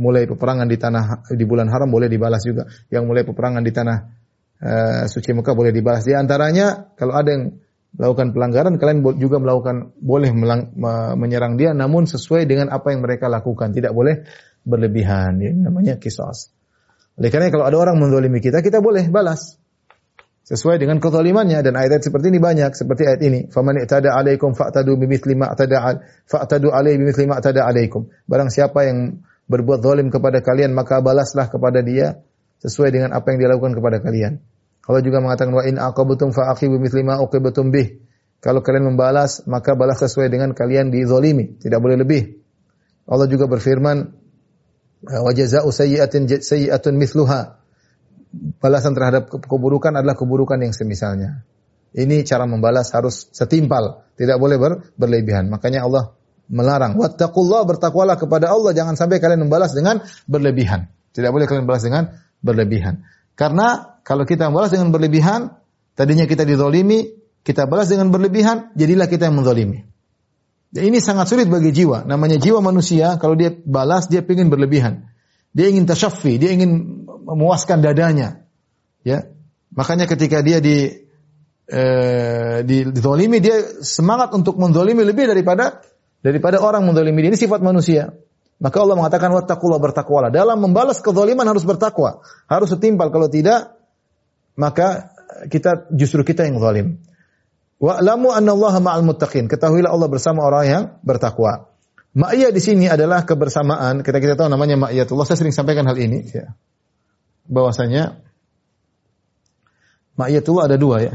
mulai peperangan di tanah di bulan haram boleh dibalas juga, yang mulai peperangan di tanah uh, suci Mekah boleh dibalas. Di antaranya kalau ada yang melakukan pelanggaran, kalian juga melakukan boleh melang, menyerang dia, namun sesuai dengan apa yang mereka lakukan, tidak boleh berlebihan. Ini namanya kisos. Oleh karena kalau ada orang menzalimi kita, kita boleh balas sesuai dengan kezalimannya dan ayat seperti ini banyak seperti ayat ini. Faman i'tada alaikum fa'tadu bimithli ma i'tada fa'tadu alaihi bimithli ma i'tada alaikum. Barang siapa yang berbuat zalim kepada kalian maka balaslah kepada dia sesuai dengan apa yang dia lakukan kepada kalian. Allah juga mengatakan wa in aqabtum fa'aqibu bimithli ma uqibtum bih. Kalau kalian membalas maka balas sesuai dengan kalian dizalimi tidak boleh lebih. Allah juga berfirman wa jazaa'u sayyi'atin sayyi'atun mithluha balasan terhadap keburukan adalah keburukan yang semisalnya. Ini cara membalas harus setimpal, tidak boleh ber, berlebihan. Makanya Allah melarang. Wattaqullah bertakwalah kepada Allah jangan sampai kalian membalas dengan berlebihan. Tidak boleh kalian balas dengan berlebihan. Karena kalau kita membalas dengan berlebihan, tadinya kita dizolimi, kita balas dengan berlebihan, jadilah kita yang menzolimi. Dan ini sangat sulit bagi jiwa. Namanya jiwa manusia, kalau dia balas, dia ingin berlebihan. Dia ingin tasyaffi, dia ingin memuaskan dadanya. Ya, makanya ketika dia di eh, dizolimi, dia semangat untuk menzolimi lebih daripada daripada orang mendolimi. Ini sifat manusia. Maka Allah mengatakan wattaqullah bertakwalah. Dalam membalas kezaliman harus bertakwa. Harus setimpal. Kalau tidak, maka kita justru kita yang zalim. Wa'lamu anna Allah ma'al muttaqin. Ketahuilah Allah bersama orang yang bertakwa. Ma'iyah di sini adalah kebersamaan. Kita kita tahu namanya ma'iyatullah. Saya sering sampaikan hal ini. Ya. Bahwasanya ma'iyatullah ada dua ya.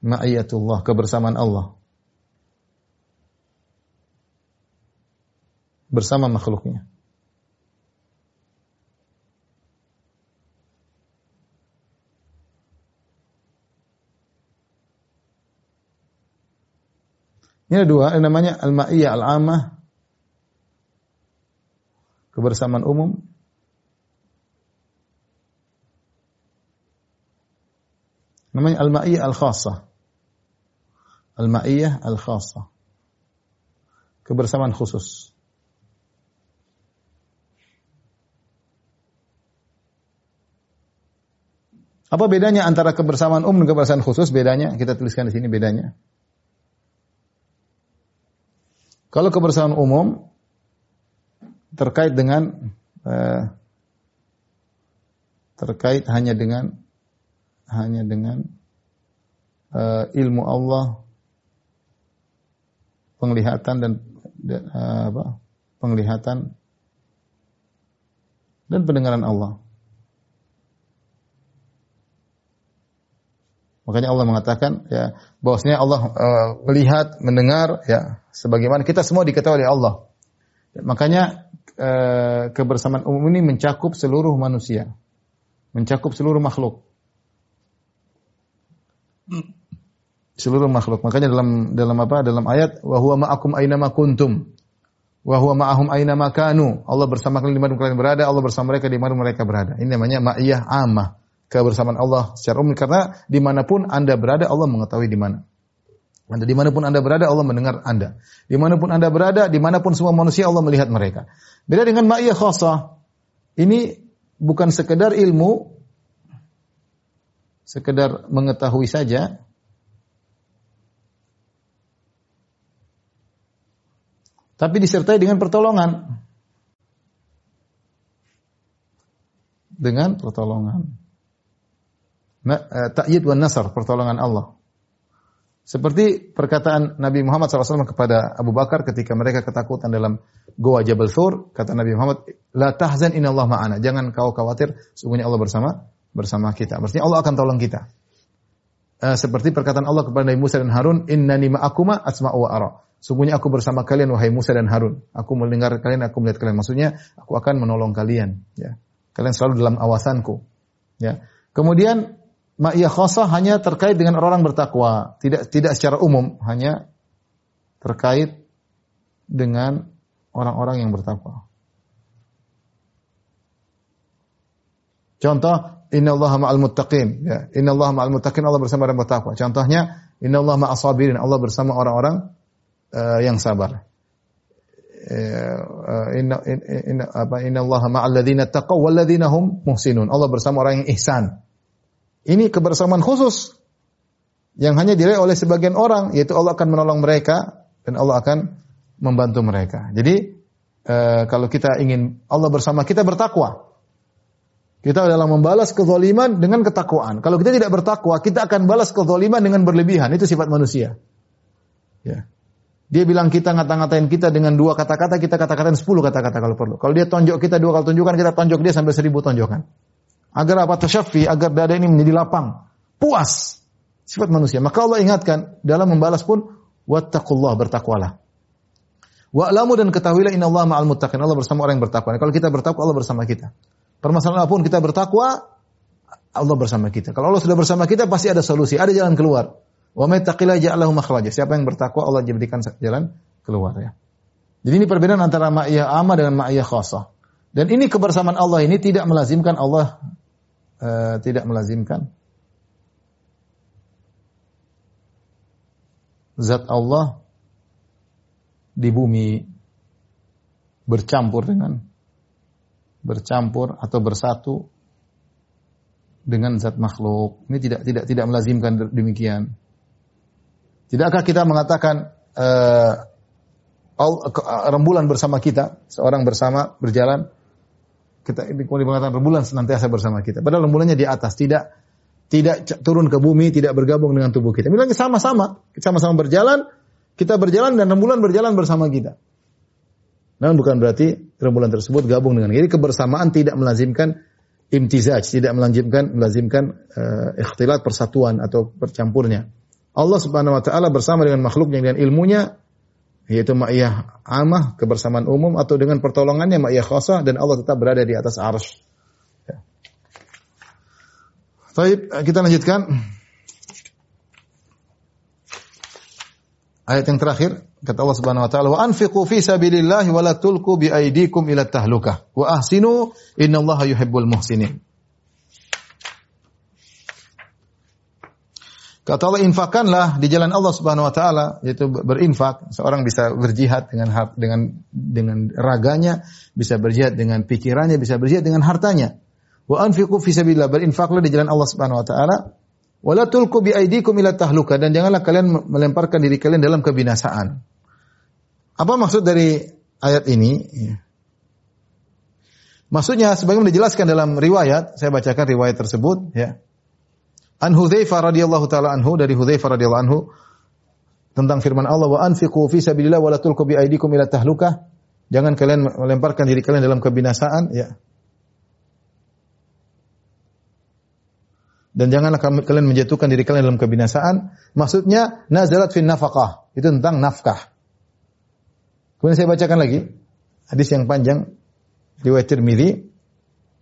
Ma'iyatullah, kebersamaan Allah. bersama makhluknya. Ini ada dua, yang namanya al-ma'iyah al-amah, kebersamaan umum. Namanya al-ma'iyah al-khassah. Al-ma'iyah al-khassah. Kebersamaan khusus. Apa bedanya antara kebersamaan umum dan kebersamaan khusus? Bedanya kita tuliskan di sini bedanya. Kalau kebersamaan umum terkait dengan eh, terkait hanya dengan hanya dengan eh, ilmu Allah, penglihatan dan, eh, apa? penglihatan dan pendengaran Allah. Makanya Allah mengatakan ya bahwasanya Allah uh, melihat, mendengar ya sebagaimana kita semua diketahui oleh Allah. Ya, makanya uh, kebersamaan umum ini mencakup seluruh manusia. Mencakup seluruh makhluk. Seluruh makhluk. Makanya dalam dalam apa? Dalam ayat wa huwa ma'akum aina ma kuntum. Wa huwa ma'ahum aina ma kanu. Allah bersama kalian di mana kalian berada, Allah bersama mereka di mana mereka berada. Ini namanya ma'iyah ammah kebersamaan Allah secara umum karena di mana pun anda berada Allah mengetahui di mana. Anda di mana pun anda berada Allah mendengar anda. Di mana pun anda berada, di mana pun semua manusia Allah melihat mereka. Beda dengan ma'iyah khasah. Ini bukan sekedar ilmu, sekedar mengetahui saja. Tapi disertai dengan pertolongan. Dengan pertolongan. Eh, ta'yid wa nasar, pertolongan Allah. Seperti perkataan Nabi Muhammad SAW kepada Abu Bakar ketika mereka ketakutan dalam Goa Jabal Thur, kata Nabi Muhammad, La tahzan inna Allah ma'ana. Jangan kau khawatir, sungguhnya Allah bersama bersama kita. Maksudnya Allah akan tolong kita. Uh, seperti perkataan Allah kepada Nabi Musa dan Harun, Innani ma'akuma asma'u wa ara. Sungguhnya aku bersama kalian wahai Musa dan Harun. Aku mendengar kalian, aku melihat kalian. Maksudnya aku akan menolong kalian. Ya. Kalian selalu dalam awasanku. Ya. Kemudian ma'iyah khasah hanya terkait dengan orang-orang bertakwa, tidak tidak secara umum, hanya terkait dengan orang-orang yang bertakwa. Contoh, Inna Allah ma'al muttaqin. Ya, Inna Allah ma'al muttaqin, Allah bersama orang bertakwa. Contohnya, Inna Allah ma'al sabirin, Allah bersama orang-orang uh, yang sabar. Uh, inna, inna, apa, inna Allah ma'al ladhina taqaw wal ladhina hum muhsinun. Allah bersama orang yang ihsan. Ini kebersamaan khusus yang hanya diraih oleh sebagian orang, yaitu Allah akan menolong mereka dan Allah akan membantu mereka. Jadi e, kalau kita ingin Allah bersama kita bertakwa. Kita adalah membalas kezaliman dengan ketakwaan. Kalau kita tidak bertakwa, kita akan balas kezaliman dengan berlebihan. Itu sifat manusia. Ya. Dia bilang kita ngata-ngatain kita dengan dua kata-kata, kita kata-katain sepuluh kata-kata kalau perlu. Kalau dia tonjok kita dua kali tunjukkan, kita tonjok dia sampai seribu tonjokan. Agar apa? Tasyafi, agar dada ini menjadi lapang. Puas. Sifat manusia. Maka Allah ingatkan, dalam membalas pun, wattaqullah, bertakwalah. Wa'lamu dan ketahuilah inna Allah ma'al muttaqin. Allah bersama orang yang bertakwa. Kalau kita bertakwa, Allah bersama kita. Permasalahan apa pun kita bertakwa, Allah bersama kita. Kalau Allah sudah bersama kita, pasti ada solusi, ada jalan keluar. Wa may taqilla ja'alahu makhraja. Siapa yang bertakwa, Allah jadikan jalan keluar ya. Jadi ini perbedaan antara ma'iyah amma dengan ma'iyah khasah. Dan ini kebersamaan Allah ini tidak melazimkan Allah uh, tidak melazimkan zat Allah di bumi bercampur dengan bercampur atau bersatu dengan zat makhluk. Ini tidak tidak tidak melazimkan demikian. Tidakkah kita mengatakan uh, rembulan bersama kita, seorang bersama berjalan, kita ini mengatakan rembulan senantiasa bersama kita. Padahal rembulannya di atas, tidak tidak turun ke bumi, tidak bergabung dengan tubuh kita. Bilangnya sama-sama, sama-sama berjalan, kita berjalan dan rembulan berjalan bersama kita. Namun bukan berarti rembulan tersebut gabung dengan. Jadi kebersamaan tidak melazimkan imtizaj, tidak melazimkan melazimkan uh, ikhtilat persatuan atau bercampurnya. Allah Subhanahu wa taala bersama dengan makhluknya dengan ilmunya yaitu ma'iyah amah kebersamaan umum atau dengan pertolongannya ma'iyah khasah dan Allah tetap berada di atas arsy. Ya. Baik, kita lanjutkan. Ayat yang terakhir kata Allah Subhanahu wa taala wa anfiqu fi sabilillah wa la tulqu bi aydikum ila tahlukah wa ahsinu innallaha yuhibbul muhsinin. Kata Allah infakkanlah di jalan Allah Subhanahu wa taala yaitu berinfak. Seorang bisa berjihad dengan dengan dengan raganya, bisa berjihad dengan pikirannya, bisa berjihad dengan hartanya. Wa anfiqu fi sabilillah berinfaklah di jalan Allah Subhanahu wa taala. Wa la tulqu bi aydikum ila tahluka dan janganlah kalian melemparkan diri kalian dalam kebinasaan. Apa maksud dari ayat ini? Maksudnya sebagaimana dijelaskan dalam riwayat, saya bacakan riwayat tersebut ya. An Hudzaifah radhiyallahu taala anhu dari Hudzaifah radhiyallahu anhu tentang firman Allah wa anfiqu fi sabilillah wa la tulqu bi aydikum ila tahlukah. Jangan kalian melemparkan diri kalian dalam kebinasaan ya. Dan janganlah kalian menjatuhkan diri kalian dalam kebinasaan. Maksudnya nazalat fin nafaqah. Itu tentang nafkah. Kemudian saya bacakan lagi hadis yang panjang riwayat Tirmizi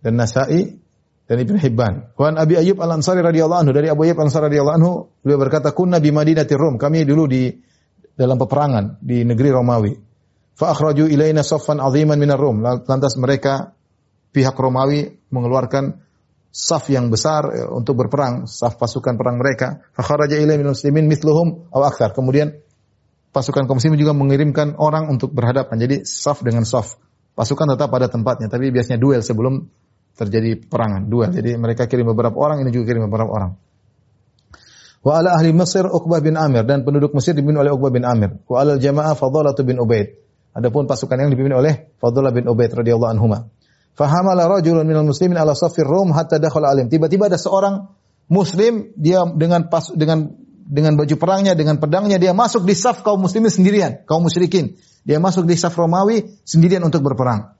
dan Nasa'i dan Ibn Hibban. Wan Abi Ayyub Al-Ansari radhiyallahu anhu dari Abu Ayyub Al-Ansari radhiyallahu anhu beliau berkata kunna bi Madinati Rum. Kami dulu di dalam peperangan di negeri Romawi. Fa akhraju ilaina saffan aziman minar Rum. Lantas mereka pihak Romawi mengeluarkan saf yang besar eh, untuk berperang, saf pasukan perang mereka. Fa kharaja ilaina muslimin mithluhum aw akthar. Kemudian pasukan kaum muslimin juga mengirimkan orang untuk berhadapan. Jadi saf dengan saf. Pasukan tetap pada tempatnya, tapi biasanya duel sebelum terjadi perangan dua. Jadi mereka kirim beberapa orang, ini juga kirim beberapa orang. Wa ala ahli Mesir Uqbah bin Amir dan penduduk Mesir dipimpin oleh Uqbah bin Amir. Wa ala jamaah Fadalah bin Ubaid. Adapun pasukan yang dipimpin oleh Fadalah bin Ubaid radhiyallahu anhuma. Fahamala rajulun minal muslimin ala safir Rum hatta dakhala alim. Tiba-tiba ada seorang muslim dia dengan pas dengan dengan baju perangnya, dengan pedangnya dia masuk di saf kaum muslimin sendirian, kaum musyrikin. Dia masuk di saf Romawi sendirian untuk berperang.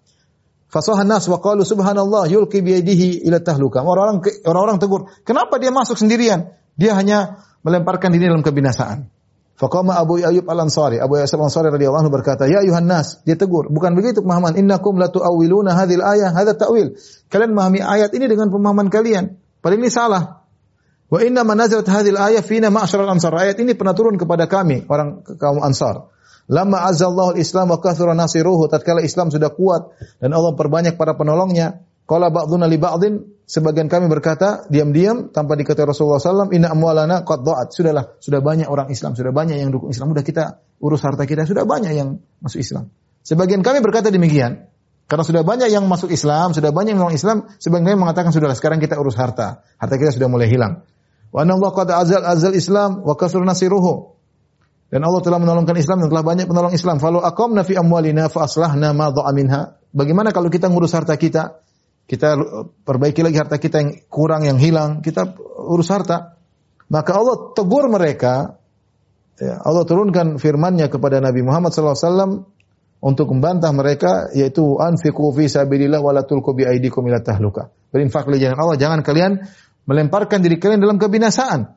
Fasahan nas wa qalu subhanallah yulqi bi yadihi ila tahluka. Orang-orang orang-orang tegur, kenapa dia masuk sendirian? Dia hanya melemparkan diri dalam kebinasaan. Faqama Abu Ayyub Al-Ansari, Abu Ayyub Al-Ansari radhiyallahu anhu berkata, "Ya ayuhan nas," dia tegur, bukan begitu pemahaman, "Innakum la tu'awwiluna hadhil ayah, hadha ta'wil." Kalian memahami ayat ini dengan pemahaman kalian. Padahal ini salah. Wa inna manazalat hadhil ayah fina ma'syaral ansar. Ayat ini pernah turun kepada kami, orang kaum Ansar. Lama azallahu islam wa kathura nasiruhu. Tatkala Islam sudah kuat dan Allah perbanyak para penolongnya. Qala ba'duna li ba'din. Sebagian kami berkata diam-diam tanpa diketahui Rasulullah SAW. Inna amwalana qad da'at. Sudahlah, sudah banyak orang Islam, sudah banyak yang dukung Islam. Sudah kita urus harta kita, sudah banyak yang masuk Islam. Sebagian kami berkata demikian. Karena sudah banyak yang masuk Islam, sudah banyak yang orang Islam, sebagian kami mengatakan sudahlah sekarang kita urus harta. Harta kita sudah mulai hilang. Wa anna Allah qad azal azal Islam wa kasur nasiruhu. Dan Allah telah menolongkan Islam dan telah banyak penolong Islam. Falau aqamna fi amwalina fa aslahna ma dha'a minha. Bagaimana kalau kita ngurus harta kita? Kita perbaiki lagi harta kita yang kurang, yang hilang. Kita urus harta. Maka Allah tegur mereka. Ya, Allah turunkan firman-Nya kepada Nabi Muhammad SAW untuk membantah mereka yaitu anfiqu fi sabilillah wa la tulqu bi aydikum ila tahluka. Berinfaklah jalan Allah, jangan kalian melemparkan diri kalian dalam kebinasaan.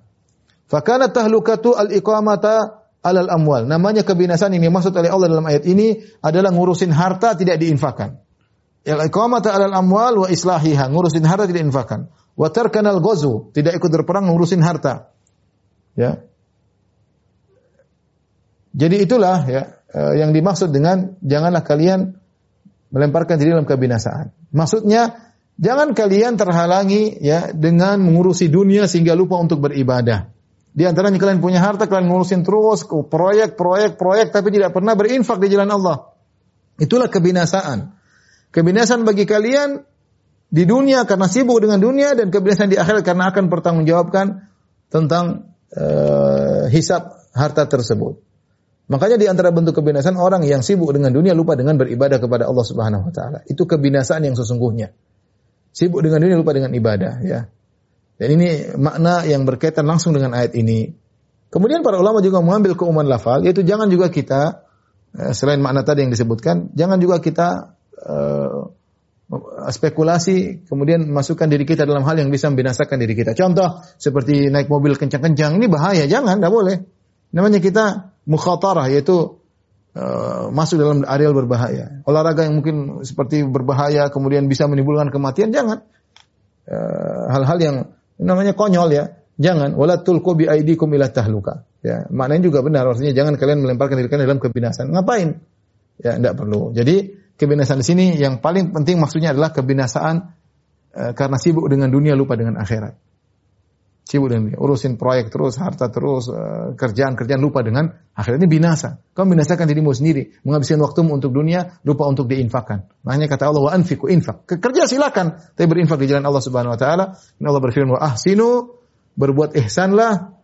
Fakana tahlukatu al-iqamata alal amwal. Namanya kebinasaan ini maksud oleh Allah dalam ayat ini adalah ngurusin harta tidak diinfakkan. Al iqamata alal amwal wa islahiha, ngurusin harta tidak diinfakkan. Wa tarkanal ghazu, tidak ikut berperang ngurusin harta. Ya. Jadi itulah ya eh, yang dimaksud dengan janganlah kalian melemparkan diri dalam kebinasaan. Maksudnya jangan kalian terhalangi ya dengan mengurusi dunia sehingga lupa untuk beribadah. Di antaranya kalian punya harta, kalian ngurusin terus proyek, proyek, proyek, tapi tidak pernah berinfak di jalan Allah. Itulah kebinasaan. Kebinasaan bagi kalian di dunia karena sibuk dengan dunia dan kebinasaan di akhirat karena akan pertanggungjawabkan tentang uh, hisab harta tersebut. Makanya di antara bentuk kebinasaan orang yang sibuk dengan dunia lupa dengan beribadah kepada Allah Subhanahu wa taala. Itu kebinasaan yang sesungguhnya. Sibuk dengan dunia lupa dengan ibadah ya. Dan ini makna yang berkaitan langsung dengan ayat ini. Kemudian para ulama juga mengambil keumuman lafal, yaitu jangan juga kita eh, selain makna tadi yang disebutkan, jangan juga kita uh, spekulasi kemudian masukkan diri kita dalam hal yang bisa membinasakan diri kita. Contoh seperti naik mobil kencang-kencang ini bahaya, jangan, tidak boleh. Namanya kita mukhatarah yaitu uh, masuk dalam areal berbahaya. Olahraga yang mungkin seperti berbahaya kemudian bisa menimbulkan kematian, jangan. Hal-hal uh, yang namanya konyol ya. Jangan wala tulqu bi aidikum ila tahluka. Ya, maknanya juga benar artinya jangan kalian melemparkan diri kalian dalam kebinasan. Ngapain? Ya, tidak perlu. Jadi kebinasaan di sini yang paling penting maksudnya adalah kebinasaan e, karena sibuk dengan dunia lupa dengan akhirat. Sibuk dengan urusin proyek terus, harta terus, e, kerjaan-kerjaan lupa dengan akhirat ini binasa. Kau binasakan dirimu sendiri, menghabiskan waktumu untuk dunia, lupa untuk diinfakkan. Makanya kata Allah wa anfiku infak. Kerja silakan, tapi berinfak di jalan Allah Subhanahu wa taala. Allah berfirman wa ahsinu berbuat ihsanlah.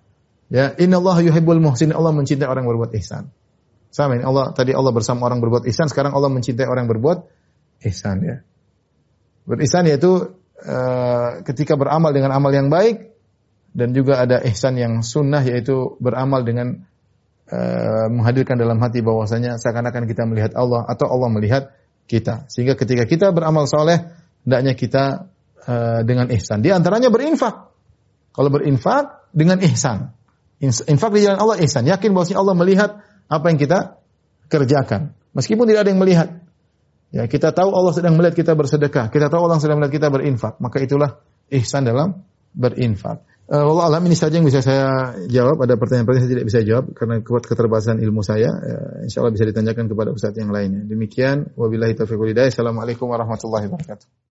Ya, innallaha yuhibbul muhsin. Allah mencintai orang berbuat ihsan. Sama ini Allah tadi Allah bersama orang berbuat ihsan, sekarang Allah mencintai orang berbuat ihsan ya. Berihsan yaitu uh, ketika beramal dengan amal yang baik dan juga ada ihsan yang sunnah yaitu beramal dengan uh, menghadirkan dalam hati bahwasanya seakan-akan kita melihat Allah atau Allah melihat kita. Sehingga ketika kita beramal soleh, hendaknya kita uh, dengan ihsan. Di antaranya berinfak. Kalau berinfak dengan ihsan. Infak di jalan Allah ihsan. Yakin bahwasanya Allah melihat apa yang kita kerjakan. Meskipun tidak ada yang melihat. Ya, kita tahu Allah sedang melihat kita bersedekah. Kita tahu Allah sedang melihat kita berinfak. Maka itulah ihsan dalam berinfak. Uh, Allah alam ini saja yang bisa saya jawab. Ada pertanyaan-pertanyaan saya tidak bisa jawab karena kuat keterbatasan ilmu saya. Uh, insya Allah bisa ditanyakan kepada ustadz yang lainnya. Demikian. Wabillahi taufiq Assalamualaikum warahmatullahi wabarakatuh.